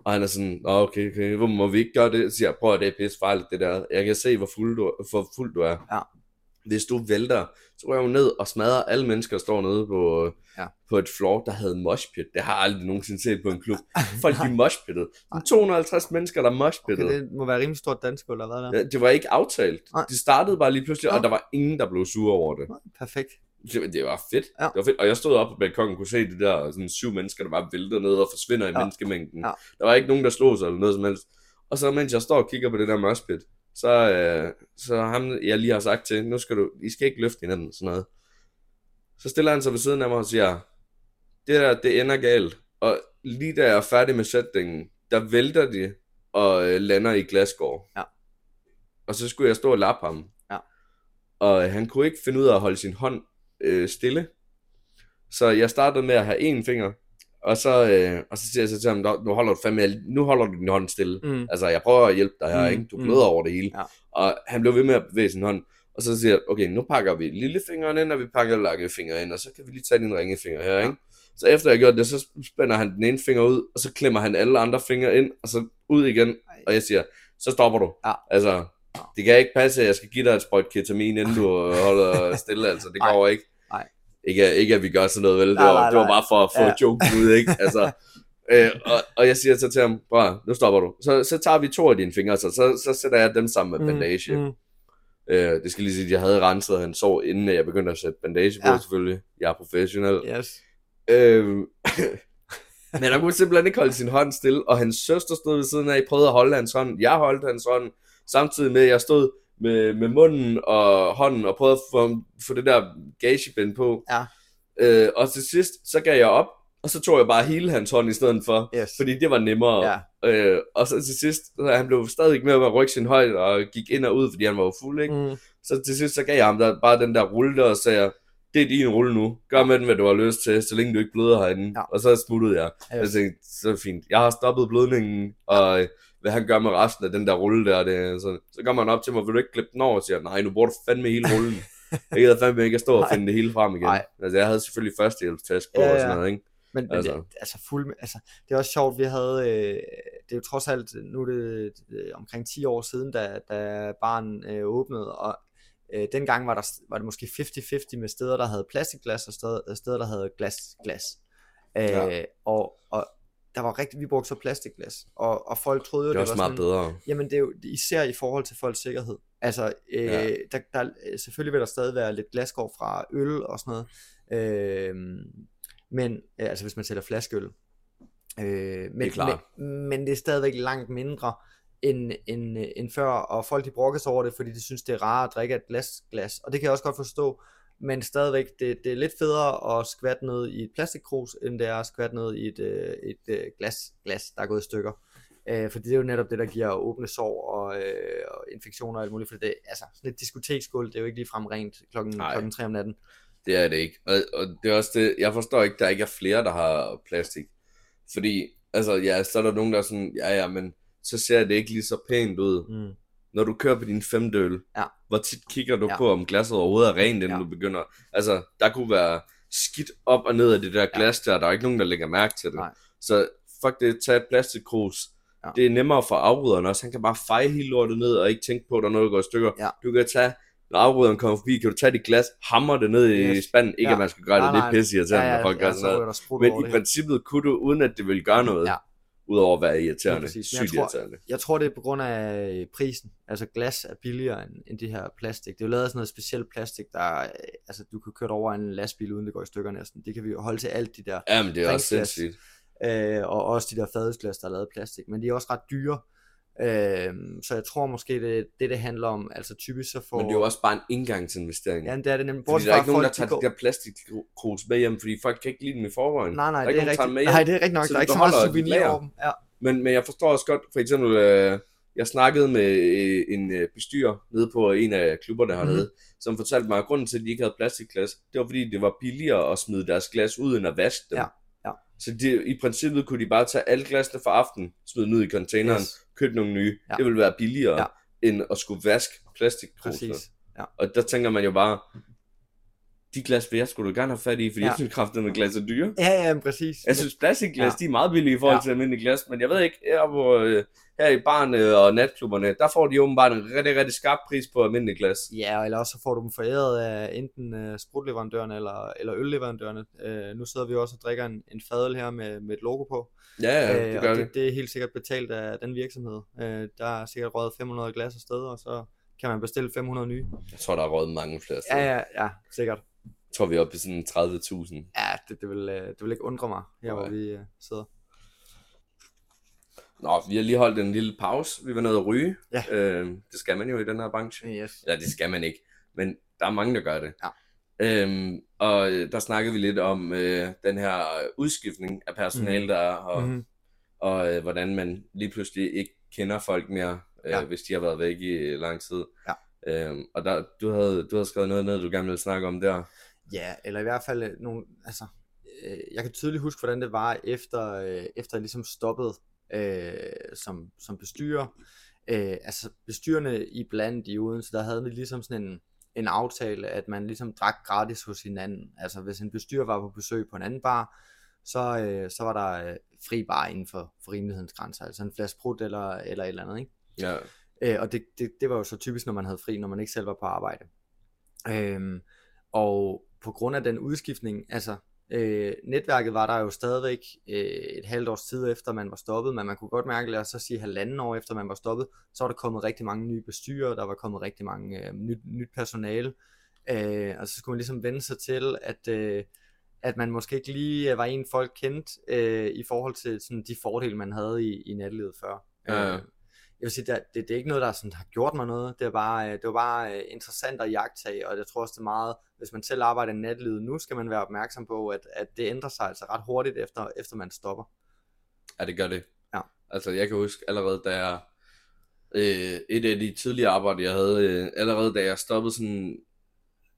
Og han er sådan, okay, okay, hvor må vi ikke gøre det? Så siger jeg, prøv at det er pisse farligt, det der. Jeg kan se, hvor fuld du, hvor fuld du er. Ja. Hvis du vælter, så rører hun ned og smadrer alle mennesker, der står nede på, Ja. på et floor, der havde moshpit. Det har jeg aldrig nogensinde set på en klub. Folk, de moshpittede. 250 mennesker, der moshpittede. Okay, det må være rimelig stort dansk, eller hvad der? Ja, det var ikke aftalt. Nej. Det startede bare lige pludselig, Nå. og der var ingen, der blev sure over det. Nej, Perfekt. Det, det var fedt. Ja. Det var fedt. Og jeg stod op på balkongen og kunne se de der sådan syv mennesker, der bare vælter ned og forsvinder i Ja. menneskemængden. Ja. Der var ikke nogen, der slog sig eller noget som helst. Og så mens jeg står og kigger på det der moshpit, så, øh, så ham, jeg lige har sagt til, nu skal du, I skal ikke løfte hinanden, sådan noget. Så stiller han sig ved siden af mig og siger, det der, det ender galt. Og lige da jeg er færdig med sætningen, der vælter de og øh, lander i Glasgow. Ja. Og så skulle jeg stå og lappe ham. Ja. Og øh, han kunne ikke finde ud af at holde sin hånd øh, stille. Så jeg startede med at have én finger, og så, øh, og så siger jeg så til ham, "Nå, nu holder du fandme, nu holder du din hånd stille. Mm. Altså, jeg prøver at hjælpe dig her, Mm, ikke? Du mm. bløder over det hele. Ja. Og han blev ved med at bevæge sin hånd. Og så siger jeg, okay, nu pakker vi lillefingeren ind, og vi pakker langefingeren ind, og så kan vi lige tage din ringefinger her, Ja. ikke? Så efter jeg gjort det, så spænder han den ene finger ud, og så klemmer han alle andre fingre ind, og så ud igen. Og jeg siger, så stopper du. Ja. Altså, det kan ikke passe, at jeg skal give dig et sprøjt ketamin, inden du holder stille, altså, det går ikke. Nej. Ikke, ikke at vi gør sådan noget, vel? Det Nej, var, nej, det var nej. bare for at få Ja. joken ud, ikke? Altså, øh, og, og jeg siger så til ham, bror, nu stopper du. Så, så tager vi to af dine fingre, så, så, så sætter jeg dem sammen med bandage. Mm. Mm. Øh, det skal lige sige, at jeg havde renset hans sår, inden jeg begyndte at sætte bandage på, ja. selvfølgelig. Jeg er professionel. Yes. Øh, men han kunne simpelthen ikke holde sin hånd stille, og hans søster stod ved siden af, prøvede at holde hans hånd. Jeg holdt hans hånd, samtidig med, at jeg stod med, med munden og hånden, og prøvede at få, få det der gagebind på. Ja. Øh, og til sidst, så gav jeg op, og så tog jeg bare hele hans hånd i stedet for, Yes. fordi det var nemmere. Ja. Øh, og så til sidst, så han blev stadig med at rykke sin højde, og gik ind og ud, fordi han var jo fuld, ikke? Mm. Så til sidst, så gav jeg ham der, bare den der rulle der, og sagde, det er din rulle nu. Gør med den, hvad du har lyst til, så længe du ikke bløder herinde. Ja. Og så smuttede jeg. Yes. Jeg tænkte, så fint. Jeg har stoppet blødningen, og øh, hvad han gør med resten af den der rulle der, det, så, så kommer han op til mig, vil du ikke klippe den over? Og siger, nej, nu bruger du fandme hele rullen. Jeg gider fandme ikke at stå og finde det hele frem igen. Nej. Altså, jeg havde selvfølgelig førstehjælpstask på Ja, og ja. sådan noget, ikke? Men, men Altså. Det, altså, fuld, altså, det er også sjovt, vi havde, øh, det er jo trods alt, nu er det øh, omkring 10 år siden, da, da barn øh, åbnede, og øh, dengang var, der, var det måske 50-50 med steder, der havde plastikglas, og steder, steder der havde glas. glas. Øh, Ja. og, og der var rigtig, vi brugte så plastikglas, og, og folk troede jo, Det er det, var meget sådan, bedre. Jamen det er jo især i forhold til folks sikkerhed. Altså, øh, Ja. der, der, selvfølgelig vil der stadig være lidt glasgård fra øl og sådan noget. Øh, men, øh, altså hvis man sælger flaskeøl. Øh, men, klart. Men, men det er stadigvæk langt mindre end, end, øh, end før, og folk de brokkes over det, fordi de synes, det er rart at drikke et glas, glas. Og det kan jeg også godt forstå, men stadigvæk, det, det er lidt federe at skvatte noget i et plastikkrus, end det er at skvatte noget i et, øh, et øh, glas, glas, der er gået i stykker. Øh, for det er jo netop det, der giver åbne sår og, øh, og infektioner og alt muligt. For det, altså, sådan et diskoteksgulv, det er jo ikke ligefrem rent klokken, Nej. klokken 3 om natten. Det er det ikke. Og, og det er også det, jeg forstår ikke, der ikke er flere, der har plastik. Fordi, altså, ja, så er der nogen, der er sådan, ja, ja, men så ser det ikke lige så pænt ud. Mm. Når du kører på din femte øl, Ja. hvor tit kigger du Ja. på, om glasset overhovedet er rent, inden Ja. du begynder? Altså, der kunne være skidt op og ned af det der glas der, der er ikke nogen, der lægger mærke til det. Nej. Så fuck det, tag et plastikkrus. Ja. Det er nemmere for afryderen også. Han kan bare feje hele lortet ned og ikke tænke på, at der er noget, der går i stykker. Ja. Du kan tage, når afryderen kommer forbi, kan du tage dit glas, hamre det ned i Yes. spanden. Ikke Ja. at man skal gøre det, Nej, det er pisse irriterende, ja, når ja, folk gør ja, sådan så noget. Men i princippet kunne du, uden at det ville gøre noget, Ja. Udover at være irriterende. Men sygt jeg tror- irriterende. Jeg tror, det er på grund af øh, prisen. Altså glas er billigere end, end det her plastik. Det er jo lavet af sådan noget specielt plastik, der øh, altså du kan køre over en lastbil, uden det går i stykker næsten. Det kan vi jo holde til alt de der, Ja, men det er også sindssygt. øh, og også de der fadelsglas, der er lavet af plastik. Men de er også ret dyre. Øh, så jeg tror måske, det det, det handler om. Altså typisk så får... Men det er jo også bare en indgangsinvestering. Ja, det er det nemlig. fordi der er fra, ikke nogen, der tager de der plastikkrus med hjem, fordi folk kan ikke lide dem i forvejen. Nej, nej, der er det ikke er rigtigt. med hjem. Nej, det er rigtigt nok. Så der er ikke så meget souvenir over dem. Ja. Men, men jeg forstår også godt, for eksempel, øh, jeg snakkede med øh, en øh, bestyrer nede på en af klubberne hernede, Mhm. som fortalte mig, at grunden til, at de ikke havde plastikglas, det var fordi, det var billigere at smide deres glas ud, end at vaske dem. Ja, ja. Så de, i princippet kunne de bare tage alle glasene for aften, smide dem ud i containeren, Yes. Købe nogle nye. Ja. Det ville være billigere, Ja. end at skulle vaske plastikkrusene. Præcis. Ja. Og der tænker man jo bare, de glas vil jeg skulle gerne have fat i, fordi ja. Jeg synes kraftigt, at glas er dyre. Ja, ja, præcis. Jeg synes, plastikglas, ja. De er meget billige i forhold Ja. til almindelige glas, men jeg ved ikke, her, hvor, øh, her i barne og natklubberne, der får de åbenbart en rigtig, rigtig skarp pris på almindelige glas. Ja, eller også så får du dem foræret af enten uh, sprutleverandørerne eller, eller ølleverandørerne. Uh, nu sidder vi også og drikker en, en fadel her med, med et logo på. Ja, ja, det Øh, gør vi. det, det er helt sikkert betalt af den virksomhed. Uh, der er sikkert røget 500 glas afsted, og så kan man bestille 500 nye. Jeg tror, der er råd mange flere steder. Ja, ja, ja, sikkert. Jeg tror, vi er oppe i sådan 30.000. Ja, det, det, vil, øh, det vil ikke undre mig, her hvor Nej. vi uh, sidder. Nå, vi har lige holdt en lille pause. Vi var nede at ryge. Ja. Øh, det skal man jo i den her branche. Yes. Ja, det skal man ikke. Men der er mange, der gør det. Ja. Øhm, og øh, der snakkede vi lidt om øh, den her øudskiftning af personale, Mhm. der er, og, Mm-hmm. og øh, hvordan man lige pludselig ikke kender folk mere, øh, ja. Hvis de har været væk i lang tid. Ja. Øhm, og der, du, havde, du havde skrevet noget ned, du gerne ville snakke om der. Ja, eller i hvert fald øh, nogle, altså, øh, jeg kan tydeligt huske, hvordan det var, efter, øh, efter jeg ligesom stoppede øh, som, som bestyrer. Øh, altså bestyrende i blandt i Odense, der havde vi ligesom sådan en, en aftale, at man ligesom drak gratis hos hinanden. Altså hvis en bestyrer var på besøg på en anden bar, så, øh, så var der øh, fri bar inden for, for rimelighedens grænser, altså en flaske brud eller, eller et eller andet, ikke? Ja. Øh, og det, det, det var jo så typisk, når man havde fri, når man ikke selv var på arbejde. Øhm, og på grund af den udskiftning, altså øh, netværket var der jo stadigvæk øh, et halvt års tid efter man var stoppet, men man kunne godt mærke, lad os så sige halvanden år efter man var stoppet, så var der kommet rigtig mange nye bestyrer, der var kommet rigtig mange øh, nyt, nyt personale, øh, og så skulle man ligesom vende sig til, at, øh, at man måske ikke lige var en folk kendt øh, i forhold til sådan, de fordele, man havde i, i nattelivet før. Ja. Øh, jeg vil sige, det, det, det er ikke noget, der sådan har gjort mig noget. Det, er bare, øh, det var bare øh, interessant at jagtage, og jeg tror også, det er meget, hvis man selv arbejder i natlivet nu, skal man være opmærksom på, at, at det ændrer sig altså ret hurtigt, efter, efter man stopper. Ja, det gør det. Ja. Altså, jeg kan huske allerede, da jeg... Øh, et af de tidligere arbejder, jeg havde, øh, allerede da jeg stoppede sådan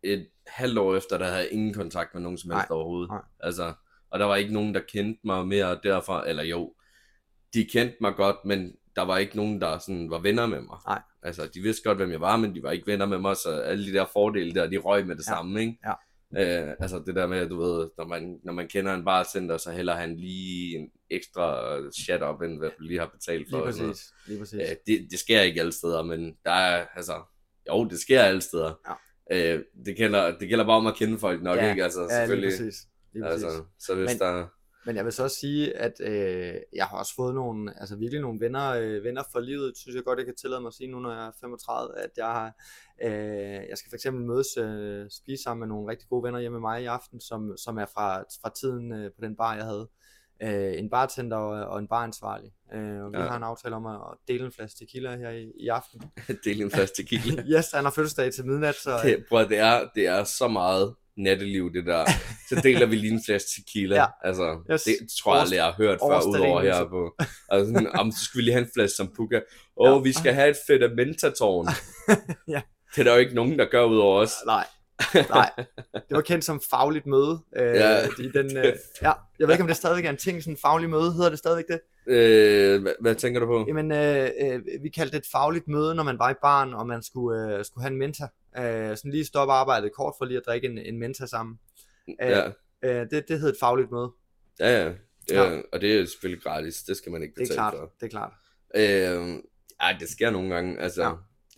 et halvt år efter, der havde jeg ingen kontakt med nogen som helst Nej, overhovedet. nej. Altså, og der var ikke nogen, der kendte mig mere derfra, eller jo, de kendte mig godt, men der var ikke nogen, der sådan var venner med mig. Nej. altså, de vidste godt, hvem jeg var, men de var ikke venner med mig, så alle de der fordele der, de røg med det Ja. samme, ikke? Ja. Øh, altså det der med, at du ved, når man, når man kender en bartender, så hælder han lige en ekstra chat op, end hvad du lige har betalt for. Lige sådan noget. præcis. Lige præcis. Øh, det, det sker ikke alle steder, men der er, altså, jo, det sker alle steder. Øh, det, gælder, det gælder bare om at kende folk nok, Ja, ikke? Altså, ja, lige selvfølgelig. præcis. Lige præcis. altså, så hvis Men- der... Men jeg vil så også sige, at øh, jeg har også fået nogle, altså virkelig nogle venner, øh, venner for livet, synes jeg godt, jeg kan tillade mig at sige nu, når jeg er 35, at jeg har, øh, jeg skal for eksempel mødes, øh, spise sammen med nogle rigtig gode venner hjemme med mig i aften, som, som er fra, fra tiden øh, på den bar, jeg havde. Øh, en bartender og, og en baransvarlig. Øh, og vi Ja. har en aftale om at, dele en flaske tequila her i, i aften. dele en flaske tequila. Yes, han har fødselsdag til midnat, så øh, Det, at- det, er, det er så meget natteliv, det der. Så deler vi lige en flaske tequila. Ja. Altså, Yes. det tror jeg aldrig, jeg har hørt før, udover her på. Altså, sådan, om, så skal vi lige have en flaske sambuca. Åh, Ja. oh, vi skal have et fedamenta-tårn. Ja. Det er der jo ikke nogen, der gør ud over os. Nej, nej. Det var kendt som fagligt møde. Øh, Ja. ja. I den, øh, ja. Jeg ved ikke, om det stadigvæk er en ting, sådan faglig møde. Hedder det stadigvæk det? Øh, hvad, hvad tænker du på? Jamen, øh, øh, vi kaldte det et fagligt møde, når man var i barn, og man skulle, øh, skulle have en mentor. Øh, sådan lige stoppe arbejdet kort for lige at drikke en, en mentor sammen. Øh, Ja, øh, det, det hed et fagligt møde. ja, ja. Ja. og det er selvfølgelig gratis. Det skal man ikke Det er betale klart. for. Det er klart. Øh, ja, det sker nogle gange. Altså, Ja.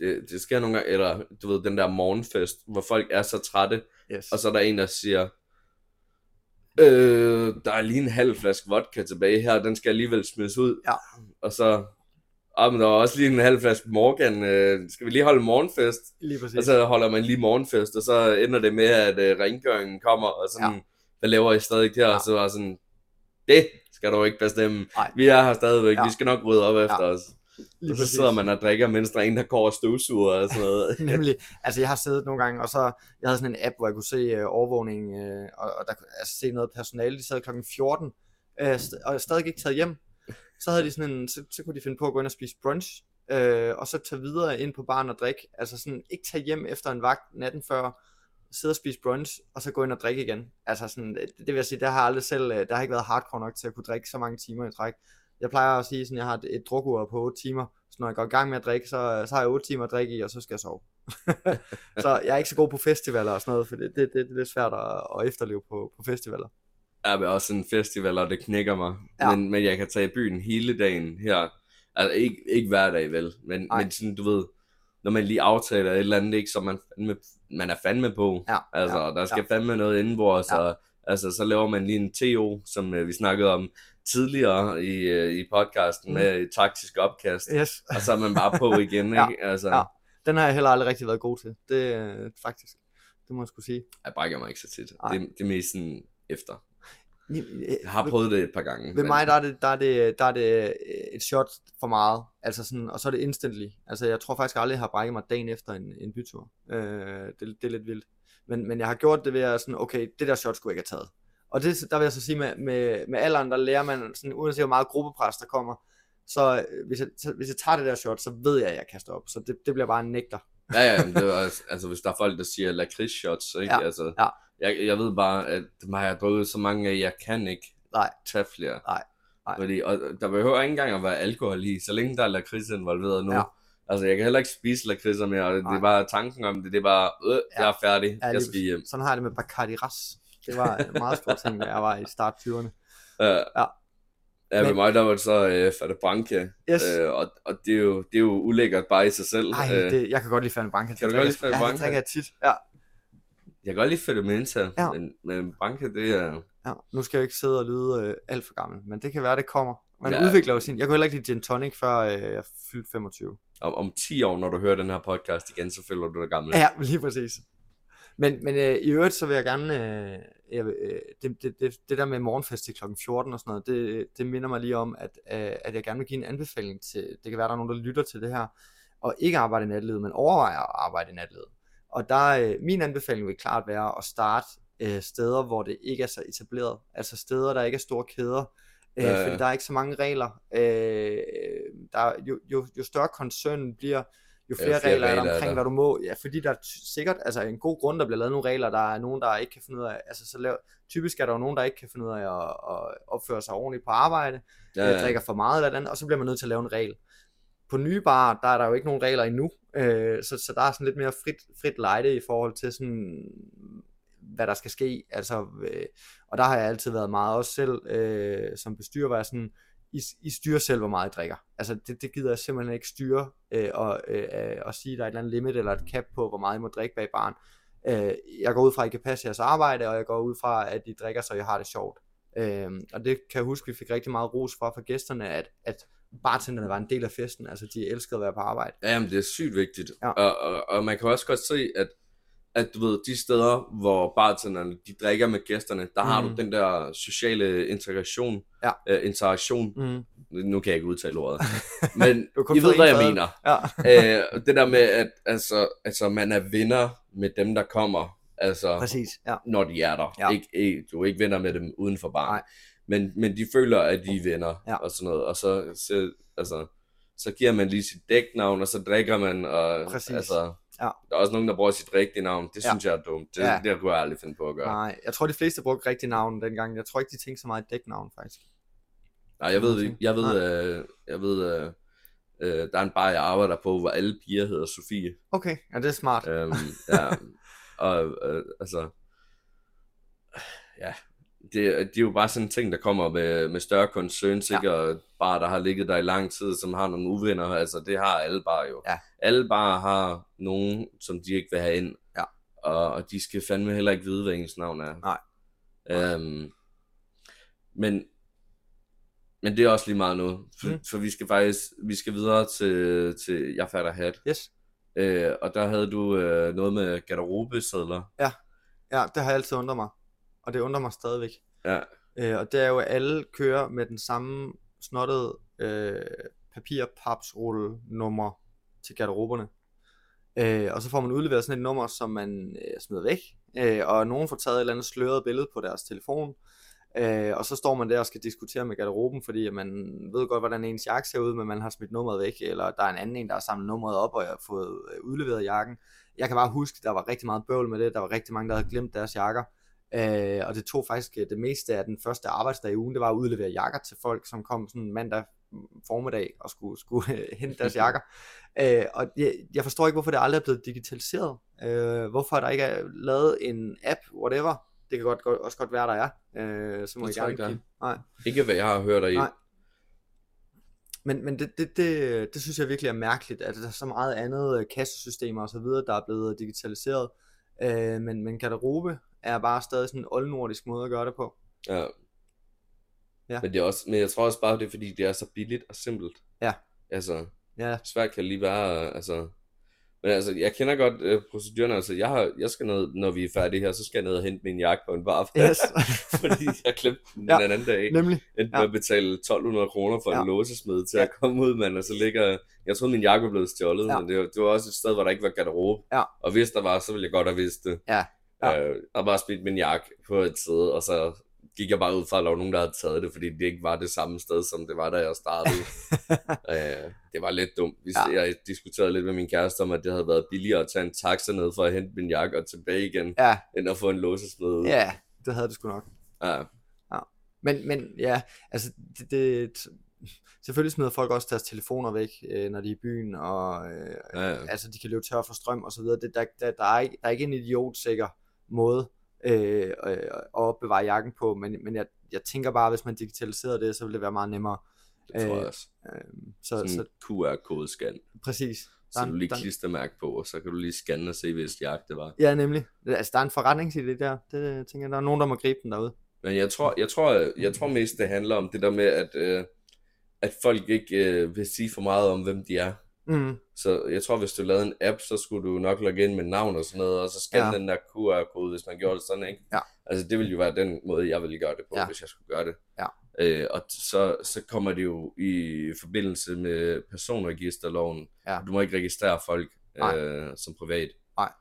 det, det sker nogle gange, eller du ved, den der morgenfest, hvor folk er så trætte, Yes. og så er der en, der siger, øh, der er lige en halv flaske vodka tilbage her, den skal alligevel smides ud. Ja. Og så, ah, men der er også lige en halv flaske Morgan, øh, skal vi lige holde morgenfest? lige præcis. Og så holder man lige morgenfest, og så ender det med, at øh, rengøringen kommer, og sådan, ja. hvad laver I stadig der? Ja. Ja. Og så var sådan, det skal du ikke bestemme. Nej. Vi er her stadigvæk, ja. Ja. vi skal nok rydde op efter os. lige Og så sidder man og drikker, mens der er en, der går og støvsuger og sådan noget. Nemlig, altså jeg har siddet nogle gange, og så, jeg havde sådan en app, hvor jeg kunne se øh, overvågning, øh, og, og der altså, se noget personale, de sad klokken 14, øh, st- og stadig ikke taget hjem. Så havde de sådan en, så, så kunne de finde på at gå ind og spise brunch, øh, og så tage videre ind på baren og drikke, altså sådan ikke tage hjem efter en vagt natten før, sidde og spise brunch, og så gå ind og drikke igen. Altså sådan, det, det vil jeg sige, der har jeg aldrig selv, øh, der har ikke været hardcore nok til at kunne drikke så mange timer i træk. Jeg plejer at sige, sådan, jeg har et, et drukur på 8 timer, så når jeg går i gang med at drikke, så, så har jeg 8 timer at drikke i, og så skal jeg sove. så jeg er ikke så god på festivaler og sådan noget, for det, det, det, det er lidt svært at, at efterleve på, på festivaler. Er også en festival, og det knækker mig. Ja. Men, men jeg kan tage i byen hele dagen her. Altså ikke, ikke hver dag vel, men, men sådan, du ved, når man lige aftaler et eller andet, ikke, som man, fandme, man er fandme på. Ja, Altså, ja, der skal ja. fandme noget indenbords, Ja. og altså, så laver man lige en TO, som øh, vi snakkede om tidligere i, øh, i podcasten, Mm. med taktisk opkast, Yes. og så er man bare på igen, Ja, ikke? Altså, ja. Den har jeg heller aldrig rigtig været god til. Det er faktisk, det må jeg skulle sige. jeg brækker mig ikke så tit. Det, det er mest sådan efter. Jeg Jeg har prøvet det et par gange. Ved men- mig, der er, det, der, er det, der er det øh, et shot for meget, altså sådan, og så er det instantly. Altså jeg tror faktisk aldrig, jeg har brækket mig dagen efter en, en bytur. Øh, det, det er lidt vildt. Men, men jeg har gjort det ved at sådan, okay, det der shot skulle jeg ikke have taget. Og det, der vil jeg så sige, med, med, med alderen, der lærer man, sådan, uanset hvor meget gruppepres der kommer, så øh, hvis jeg, så, hvis jeg tager det der shot, så ved jeg, at jeg kaster op. Så det, det bliver bare en nægter. Ja, ja, det også, altså hvis der er folk, der siger lakrids shots, ikke? Ja, altså, ja. Jeg, jeg ved bare, at dem har jeg drukket så mange af, jeg kan ikke Nej. tage flere. Nej, nej. Fordi, og der behøver ikke engang at være alkohol i, så længe der er lakrids involveret nu. Ja. Altså, jeg kan heller ikke spise lakridser mere, og det, det Nej. er bare tanken om det, det er bare, øh, Ja. jeg er færdig, Ja, jeg skal hjem. Sådan har jeg det med Bacardi Ras. Det var en meget stor ting, da jeg var i start 20'erne. Ja. Ja. Ja, Men- mig der var det så øh, Fata Branca, Yes. øh, og, og det, er jo, det er jo ulækkert bare i sig selv. Ej, Øh, det, jeg kan godt lide Fanta Branca. Kan du Det godt lide Fanta Ja, Branca? det drikker jeg tit. Ja. Jeg kan godt lide Fata Mensa, Ja. men, men Branca, det er... ja. Nu skal jeg ikke sidde og lyde øh, alt for gammel, men det kan være, det kommer. Man Ja. udvikler jo sin... Jeg kunne heller ikke lide gin tonic, før øh, jeg fyldte 25. Om, om 10 år, når du hører den her podcast igen, så føler du dig gammel. Ja, lige præcis. Men, men øh, i øvrigt, så vil jeg gerne... Øh, jeg, øh, det, det, det, det der med morgenfest til kl. 14 og sådan noget, det, det minder mig lige om, at, øh, at jeg gerne vil give en anbefaling til... Det kan være, der er nogen, der lytter til det her, og ikke arbejde i natlivet, men overvejer at arbejde i natlivet. Og der, øh, min anbefaling vil klart være at starte øh, steder, hvor det ikke er så etableret. Altså steder, der ikke er store kæder. Øh, Ja, ja. Fordi der er ikke så mange regler. Øh, der, er- jo, jo, jo større koncernen bliver, jo Ja, flere, flere regler er der regler er omkring, der. hvad du må. Ja, fordi der er sikkert altså en god grund, der bliver lavet nogle regler, der er nogen, der ikke kan finde ud af. Altså, så lav, typisk er der jo nogen, der ikke kan finde ud af at, at opføre sig ordentligt på arbejde, ja. ja. drikker for meget eller andet, og så bliver man nødt til at lave en regel på nye bar, der er der jo ikke nogen regler endnu, øh, så, så der er sådan lidt mere frit, frit lejde i forhold til sådan, hvad der skal ske, altså, øh, og der har jeg altid været meget også selv, øh, som bestyrer, var sådan, I, I styrer selv, hvor meget I drikker. Altså, det, det gider jeg simpelthen ikke styre, øh, og, øh, og sige, der er et eller andet limit, eller et cap på, hvor meget I må drikke bag baren. Øh, jeg går ud fra, at I kan passe jeres arbejde, og jeg går ud fra, at I drikker, så I har det sjovt. Øh, og det kan jeg huske, vi fik rigtig meget ros fra fra gæsterne, at, at bartenderne var en del af festen, altså de elskede at være på arbejde. Jamen, det er sygt vigtigt. Ja. Og, og, og man kan også godt se, at, at du ved, de steder, hvor bartenderne, de drikker med gæsterne, der mm. har du Mm. den der sociale integration, Ja. øh, interaktion. Mm. Nu kan jeg ikke udtale ordet. Men I ved, hvad jeg mener. Ja, øh, det der med, at altså, altså, man er venner med dem, der kommer, altså, præcis. Ja. når de er der. Ja. Ikke, ikke, du er ikke venner med dem uden for baren. Nej. Men, men de føler, at de er venner, Ja. og sådan noget. Og så, så, altså, så giver man lige sit dæknavn, og så drikker man, og Præcis. altså, Ja. der er også nogen, der bruger sit rigtige navn. Det Ja. synes jeg er dumt. Det, Ja. det kunne jeg aldrig finde på at gøre. Nej, jeg tror de fleste brugte rigtige navn dengang. Jeg tror ikke, de tænkte så meget dæknavn, faktisk. Nej jeg ved ikke. Jeg ved, øh, jeg ved øh, øh, der er en bar, jeg arbejder på, hvor alle piger hedder Sofie. Okay, ja, det er smart. Øhm, ja, og øh, altså, ja, det, det er jo bare sådan ting, der kommer med, med større concerns, Ja. ikke? Og bare der har ligget der i lang tid, som har nogle uvenner, altså det har alle bare jo. Ja. Alle bare har nogen, som de ikke vil have ind. Ja. Og, og de skal fandme heller ikke vide, hvad ens navn er. Nej. Øhm, men, men det er også lige meget noget, for, Mm. for vi skal faktisk, vi skal videre til, til Jeg fatter hat. Yes. Øh, og der havde du øh, noget med garderobesedler. Ja, det har altid undret mig. Og det undrer mig stadigvæk. Ja, Øh, og det er jo, at alle kører med den samme snottede øh, papirpapsrulle nummer til garderoberne. Øh, og så får man udleveret sådan et nummer, som man øh, smider væk. Øh, og nogen får taget et eller andet sløret billede på deres telefon. Øh, og så står man der og skal diskutere med garderoben, fordi man ved godt, hvordan ens jakke ser ud, men man har smidt nummeret væk, eller der er en anden en, der har samlet nummeret op, og jeg har fået øh, udleveret jakken. Jeg kan bare huske, der var rigtig meget bøvl med det, der var rigtig mange, der havde glemt deres jakker. Øh, og det tog faktisk øh, det meste af den første arbejdsdag i ugen, det var at udlevere jakker til folk, som kom sådan mandag formiddag og skulle, skulle øh, hente deres jakker. Øh, og jeg, jeg forstår ikke, hvorfor det aldrig er blevet digitaliseret. Øh, hvorfor der ikke er lavet en app, whatever. Det kan godt, godt, også godt være, der er. Øh, så må Det tror gerne jeg ikke. Nej. ikke hvad jeg har hørt af i. Nej. Men, men det, det, det, det synes jeg virkelig er mærkeligt, at der er så meget andet øh, kassesystemer og så videre, der er blevet digitaliseret. Øh, men, men garderobe er bare stadig sådan en oldnordisk måde at gøre det på. Ja. Ja. Men, det er også, men jeg tror også bare, det er fordi, det er så billigt og simpelt. Ja. Altså, Ja, svært kan lige være, altså... Men altså, jeg kender godt øh, proceduren, altså, jeg, har, jeg skal ned, når vi er færdige her, så skal jeg ned og hente min jakke på en bar, yes. fordi jeg glemte den Ja. den anden dag. Nemlig. Endte Ja. med at betale 1200 kroner for Ja. en låsesmed til Ja. at komme ud, mand, og så ligger... Jeg troede, min jakke var blevet stjålet, Ja. men det var, det var også et sted, hvor der ikke var garderobe. Ja. Og hvis der var, så ville jeg godt have vidst det. Ja. Ja. Øh, og bare smidt min jakke på et sted, og så gik jeg bare ud fra, at der var nogen, der havde taget det, fordi det ikke var det samme sted, som det var, da jeg startede. øh, det var lidt dumt. Vi, Ja. ja. Jeg diskuterede lidt med min kæreste om, at det havde været billigere at tage en taxa ned for at hente min jakke og tilbage igen, ja, end at få en låsesmed. ja, det havde det sgu nok. ja. Men, men ja, altså det, det, selvfølgelig smider folk også deres telefoner væk, øh, når de er i byen, og øh, Ja, ja. altså de kan løbe tør for strøm og så videre. Det, der, der, der, er ikke, der er ikke en idiotsikker måde øh, øh, at opbevare jakken på, men, men jeg, jeg tænker bare, hvis man digitaliserede det, så ville det være meget nemmere. Det tror Øh, jeg også. Øh, så, Sådan så en QR-kodescan. præcis. Så er du en- lige er en- klistermærke på, og så kan du lige scanne og se, hvis jakke det var. Ja, nemlig. Altså, der er en forretningsidé der. Det tænker jeg, der er nogen, der må gribe den derude. Men jeg tror, jeg tror, jeg tror mest, det handler om det der med, at, øh, at folk ikke øh, vil sige for meget om, hvem de er. Mm, Så jeg tror, hvis du lavede en app, så skulle du nok logge ind med navn og sådan noget, og så scanne Ja. den der QR-kode, hvis man gjorde det sådan, ikke? Ja. Altså, det ville jo være den måde, jeg ville gøre det på, Ja. hvis jeg skulle gøre det. Ja. Øh, og så, så kommer det jo i forbindelse med personregisterloven. Ja. Du må ikke registrere folk Nej. øh, som privat. Nej.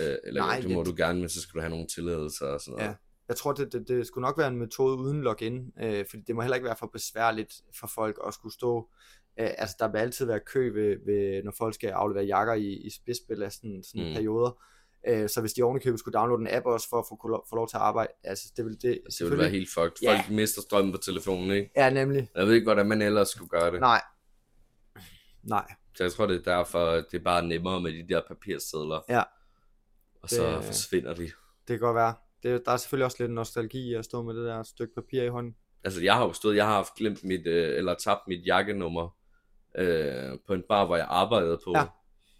Øh, eller Nej, det må det- du gerne, men så skal du have nogle tilladelser og sådan noget. Ja. Jeg tror, det, det, det skulle nok være en metode uden login, øh, fordi det må heller ikke være for besværligt for folk at skulle stå. Øh, altså, der vil altid være kø, ved, ved, når folk skal aflevere jakker i, i spidsbelastende sådan Mm. perioder. Øh, så hvis de ovenikøbet skulle downloade en app også for at få, få, lov- til at arbejde, altså det vil det, Det ville være helt fucked. Ja. Folk mister strømmen på telefonen, ikke? Ja, nemlig. Jeg ved ikke, hvordan man ellers skulle gøre det. Nej. Nej, Så jeg tror, det er derfor, det er bare nemmere med de der papirsedler. Ja. Og så Det- forsvinder de. det kan godt være. Det, der er selvfølgelig også lidt nostalgi i at stå med det der stykke papir i hånden. Altså, jeg har jo stået, jeg har haft glemt mit, øh, eller tabt mit jakkenummer øh, på en bar, hvor jeg arbejdede på. Ja.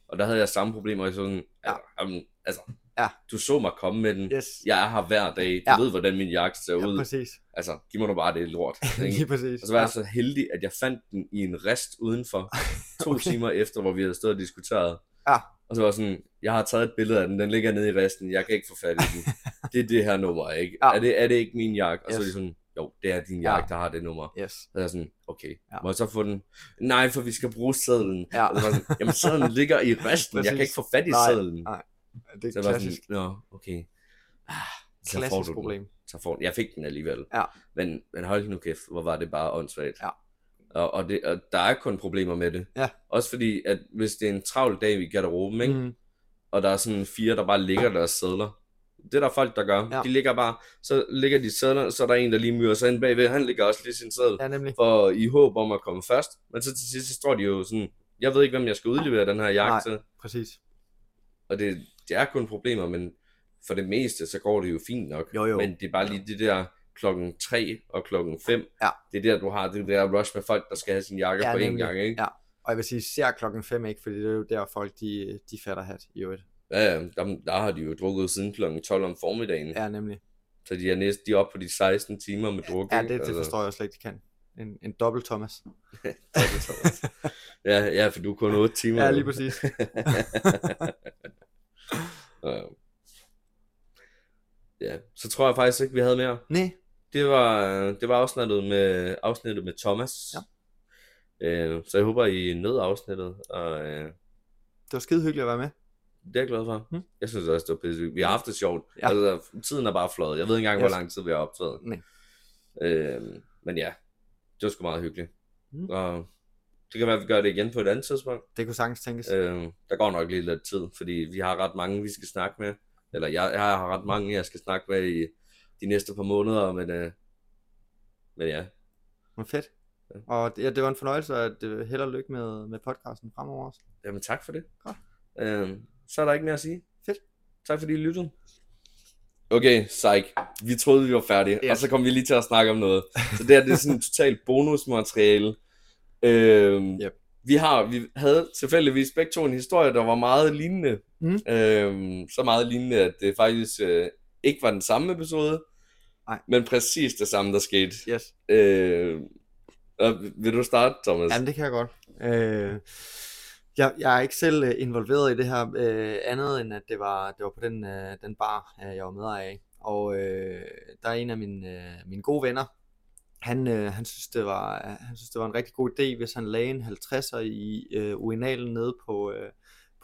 Og der havde jeg samme problemer. Jeg sådan, Ja. ja. altså, Ja. du så mig komme med den. Yes. Jeg er her hver dag. Du Ja. ved, hvordan min jakke ser Ja, ud. præcis. Altså, giv mig nu bare det lort. Lige præcis. Og så var jeg så heldig, at jeg fandt den i en rest udenfor, to Okay. timer efter, hvor vi havde stået og diskuteret. Ja. Og så var sådan, jeg har taget et billede af den, den ligger nede i resten, jeg kan ikke få fat i den. Det er det her nummer, ikke? Ja. Er, det, er det ikke min jakke? Og så er Yes. de sådan, jo, det er din Ja. jakke, der har det nummer. Yes. Så er jeg sådan, okay, Ja. ja. må jeg så få den? Nej, for vi skal bruge sedlen. Ja. Og så var sådan, jamen sedlen ligger i resten, jeg kan ikke få fat i Nej, sedlen. nej. Det Så er var klassisk, sådan, nå, okay. Ah, så får klassisk du den. problem. Så får den. Jeg fik den alligevel. Ja. Men, men hold nu kæft, hvor var det bare åndssvagt. Ja. Og, og, det, og der er kun problemer med det. Ja. Også fordi, at hvis det er en travl dag i garderoben, ikke? Mm. og der er sådan fire, der bare ligger deres sædler. Det er der folk, der gør. Ja. De ligger bare, så ligger de sædler, så er der en, der lige myrer sig ind bagved. Han ligger også lige sin sædel, Ja, nemlig. for i håb om at komme først. Men så til sidst, så står de jo sådan, jeg ved ikke, hvem jeg skal udlevere den her jakke Nej. til. Præcis. Og det, det er kun problemer, men for det meste, så går det jo fint nok. Jo, jo. Men det er bare lige det der klokken 3 og klokken 5. Ja. Det er der, du har det der rush med folk, der skal have sin jakke Ja, på én gang, ikke? Ja. Og jeg vil sige, især klokken 5 ikke, fordi det er jo der folk, de, de fatter hat i øvrigt. Ja, ja, der, der har de jo drukket siden klokken 12 om formiddagen. Ja. Nemlig. Så de er næsten de er oppe på de 16 timer med druk. Ja, det, det forstår jeg slet ikke, de kan. En, en dobbelt Thomas. Dobbelt Thomas. ja, ja, for du er kun 8 timer. Ja, lige præcis. ja. ja, så tror jeg faktisk ikke, vi havde mere. Nej, Det var, det var afsnittet med, afsnittet med Thomas. Ja. Øh, så jeg håber, I nød afsnittet, og øh, det var skide hyggeligt at være med. Det er jeg glad for. Mm. Jeg synes også, det var pisse Vi har haft det sjovt. Ja. Altså, tiden er bare fløjet. Jeg ved ikke engang, Yes. hvor lang tid vi har optaget. Nej. Øh, men ja, det var sgu meget hyggeligt. Mm. Og det kan være, at vi gør det igen på et andet tidspunkt. Det kunne sagtens tænkes. Øh, der går nok lige lidt tid, fordi vi har ret mange, vi skal snakke med. Eller jeg, jeg har ret mange, jeg skal snakke med i de næste par måneder, men, øh, men ja. Men fedt. Ja. Og det, ja, det var en fornøjelse, at held og lykke med, med podcasten fremover også. Jamen tak for det. Godt. Øh, så er der ikke mere at sige. Fedt. Tak fordi I lyttede. Okay, psych. Vi troede, vi var færdige. Yes. og så kom vi lige til at snakke om noget. Så det her, det er sådan totalt bonusmateriale. Øh, Yep. Vi har, vi havde tilfældigvis begge to en historie, der var meget lignende. Mm. Øh, så meget lignende, at det faktisk øh, ikke var den samme episode, Nej. men præcis det samme, der skete. Yes. Øh, og vil du starte, Thomas? Jamen, det kan jeg godt. Øh, jeg, jeg er ikke selv øh, involveret i det her, øh, andet end at det var, det var på den, øh, den bar, øh, jeg var med af. Og øh, der er en af mine, øh, mine gode venner, han, øh, han, synes, det var, han synes, det var en rigtig god idé, hvis han lagde en 50'er i øh, urinalen nede på, øh,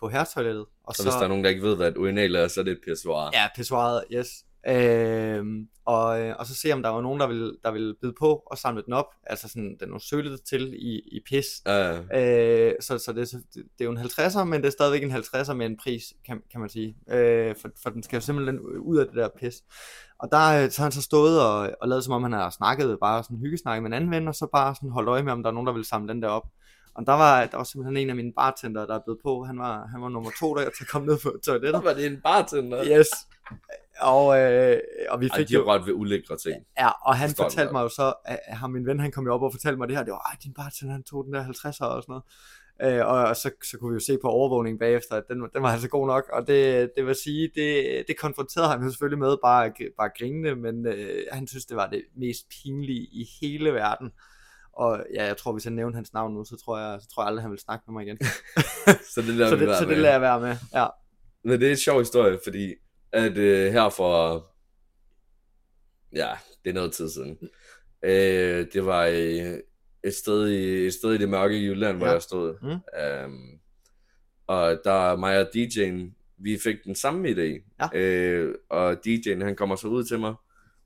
på herretoilettet. Og Så hvis der er nogen, der ikke ved, hvad et urinal er, så er det et pissoir. Ja, pissoiret, yes. Øhm, og, øh, og så se om der var nogen, der ville, der ville bide på og samle den op. Altså sådan, den var sølet til i, i pis. Ja, Øh, så så det, er det, er jo en 50'er, men det er stadigvæk en 50'er med en pris, kan, kan man sige. Øh, for, for den skal jo simpelthen ud af det der pis. Og der øh, så har han så stået og, og lavet som om han har snakket, bare sådan hyggesnakket med en anden ven, og så bare sådan holdt øje med, om der er nogen, der ville samle den der op. Og der var, der var simpelthen en af mine bartender, der er blevet på. Han var, han var nummer to, der at komme ned på toilettet. var det en bartender? Yes. Og, øh, og vi Ej, fik de har jo... rørt ved ulækre ting. Ja, og han Forstår fortalte mig jo så, at ham, min ven, han kom jo op og fortalte mig det her, det var, ej, din bartender, han tog den der 50'er og sådan noget. Øh, og, og så, så kunne vi jo se på overvågningen bagefter, at den, den var altså god nok, og det, det vil sige, det, det konfronterede han jo selvfølgelig med, bare, bare grinende, men øh, han synes, det var det mest pinlige i hele verden. Og ja, jeg tror, hvis jeg nævnte hans navn nu, så tror jeg, så tror jeg aldrig, han vil snakke med mig igen. Så det lader så det, så det lader jeg være med, ja. Men det er en sjov historie, fordi at øh, her for, ja, det er noget tid siden. Øh, det var øh, et, sted i, et sted i det mørke Jylland, hvor Ja. jeg stod. Mm. Øhm, og der mig og DJ'en, vi fik den samme idé. Ja. Øh, og DJ'en, han kommer så ud til mig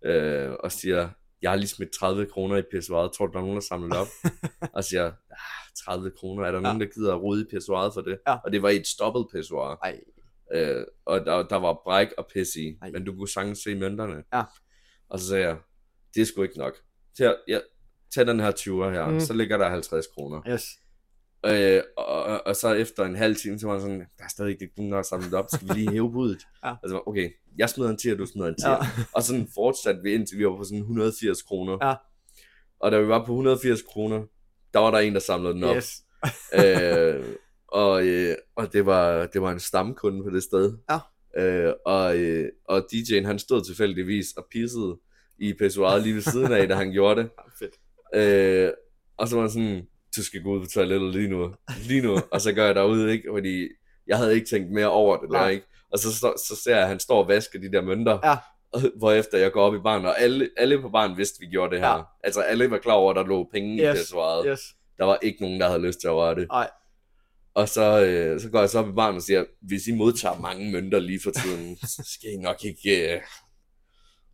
øh, og siger, jeg har lige smidt 30 kroner i pissoiret, tror du, der er nogen, der samler det op? og siger, ah, 30 kroner, er der Ja. nogen, der gider at rode i pissoiret for det? Ja. Og det var i et stoppet pissoir. Ej, Øh, og der, der var bræk og pis i, Ej. men du kunne sagtens se mønterne. Ja. Og så sagde jeg, det er sgu ikke nok. Tag, ja, tag den her 20'er her, Mm. mm. så ligger der 50 kroner. yes. Øh, og, og, og, så efter en halv time, så var jeg sådan, der er stadig ikke nogen, der har samlet op, skal vi lige hæve budet? Ja. Altså, okay, jeg smider en 10, du smider en 10. Ja. Og sådan fortsatte vi indtil vi var på sådan 180 kroner. Ja. Og da vi var på 180 kroner, der var der en, der samlede den op. Yes. øh, og, øh, og det var, det var en stamkunde på det sted. Ja. Øh, og, øh, og DJ'en han stod tilfældigvis og pissede i pissoiret lige ved siden af, da han gjorde det. Fedt. Øh, og så var han sådan, du skal gå ud på toilettet lige nu. Lige nu. og så gør jeg derude, ikke? Fordi jeg havde ikke tænkt mere over det der, ikke? Og så, så, så ser jeg, at han står og vasker de der mønter. Ja. Og, hvorefter jeg går op i baren, og alle, alle på baren vidste, at vi gjorde det her. Ja. Altså alle var klar over, at der lå penge i Yes. pissoiret. Yes. Der var ikke nogen, der havde lyst til at røre det. Nej. Og så, øh, så går jeg så op i baren og siger, hvis I modtager mange mønter lige for tiden, så skal I nok ikke... Øh,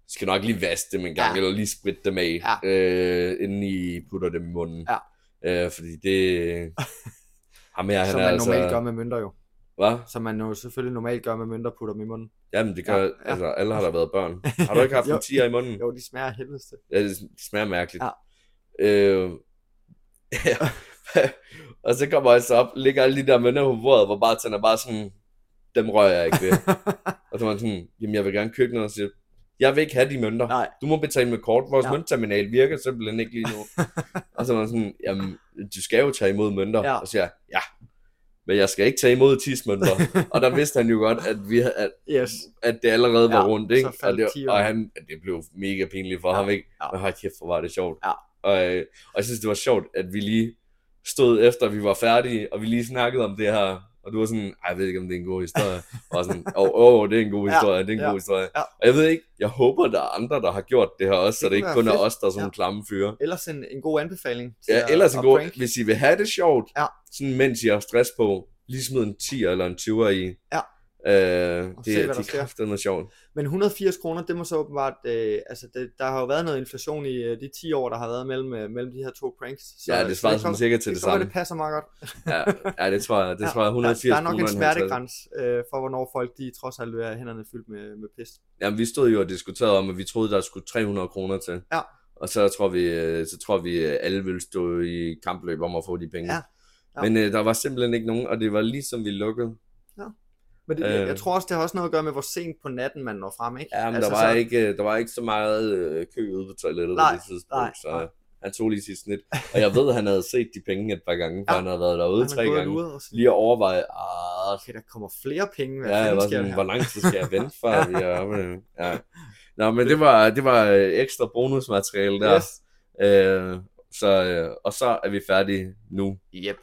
skal nok lige vaske dem en gang, Ja. eller lige spritte dem af, Ja. øh, inden I putter dem i munden. Ja. Øh, fordi det... Ham her, han Som er man altså... normalt gør med mønter jo. Hvad? Som man jo selvfølgelig normalt gør med mønter, putter dem i munden. Jamen, det gør... Ja, Ja. Altså, alle har der været børn. Har du ikke haft en tiger i munden? Jo, de smager af helvede til. Ja, det, smager mærkeligt. Ja. Øh, ja. og så kommer jeg så op, ligger alle de der mønter på bordet, hvor bare er bare sådan, dem rører jeg ikke ved. og så var han sådan, jamen jeg vil gerne købe noget, og siger, jeg vil ikke have de mønter. Nej. Du må betale med kort. Vores Ja. møntterminal virker simpelthen ikke lige nu. og så var sådan, jamen du skal jo tage imod mønter. Ja. Og så siger jeg, ja, men jeg skal ikke tage imod tidsmønter. og der vidste han jo godt, at, vi, at, Yes. at det allerede var Ja, rundt, ikke? Og, det, og han, det blev mega pinligt for Ja, ham, ikke? ja. Men hold kæft, hvor var det sjovt. Ja. Og, øh, og jeg synes, det var sjovt, at vi lige stod efter, vi var færdige, og vi lige snakkede om det her, og du var sådan, "Ej, jeg ved ikke, om det er en god historie. og sådan, åh, oh, oh, det er en god Ja, historie, det er en ja, god historie. ja. Og jeg ved ikke, jeg håber, der er andre, der har gjort det her også, så Det det ikke kun være er fedt. os, der er sådan Ja. ja. klamme fyre. Ellers en, en god anbefaling. til Ja, at- ellers en god, prank. hvis I vil have det sjovt, Ja. sådan mens I har stress på, lige smid en 10 eller en 20'er i. Ja. Øh, det, se, det er kraftedeme sjovt. Men 180 kroner, det må så åbenbart, øh, altså det, der har jo været noget inflation i øh, de 10 år, der har været mellem, øh, mellem de her to pranks. Så, Ja, det svarer som kommer- sikkert til det det, samme. det passer meget godt. Ja, ja, det tror jeg. Det Ja, tror jeg 180 der, der er nok en smertegrænse øh, for, hvornår folk de trods alt vil have hænderne fyldt med, med pis. Jamen, vi stod jo og diskuterede om, at vi troede, der skulle 300 kroner til. Ja. Og så tror vi, øh, så tror vi øh, alle ville stå i kampløb om at få de penge. Ja, ja. Men øh, der var simpelthen ikke nogen, og det var ligesom vi lukkede. Men det, øh, jeg tror også, det har også noget at gøre med, hvor sent på natten man når frem, ikke? Ja, men altså, der, var så, ikke, øh, der var ikke så meget øh, kø ude på toilettet Nej, på det tidspunkt, nej, så nej. han tog lige sit snit. Og jeg ved, at han havde set de penge et par gange, for Ja. han havde været derude han tre gange. Sådan, Lige at overveje, ah, okay, der kommer flere penge. Hvad Ja, jeg var sådan, hvor lang tid skal jeg vente, før vi er oppe? Ja. Nå, men det var, det var øh, ekstra bonusmateriale der. Yes. Øh, så, øh, og så er vi færdige nu. Yep.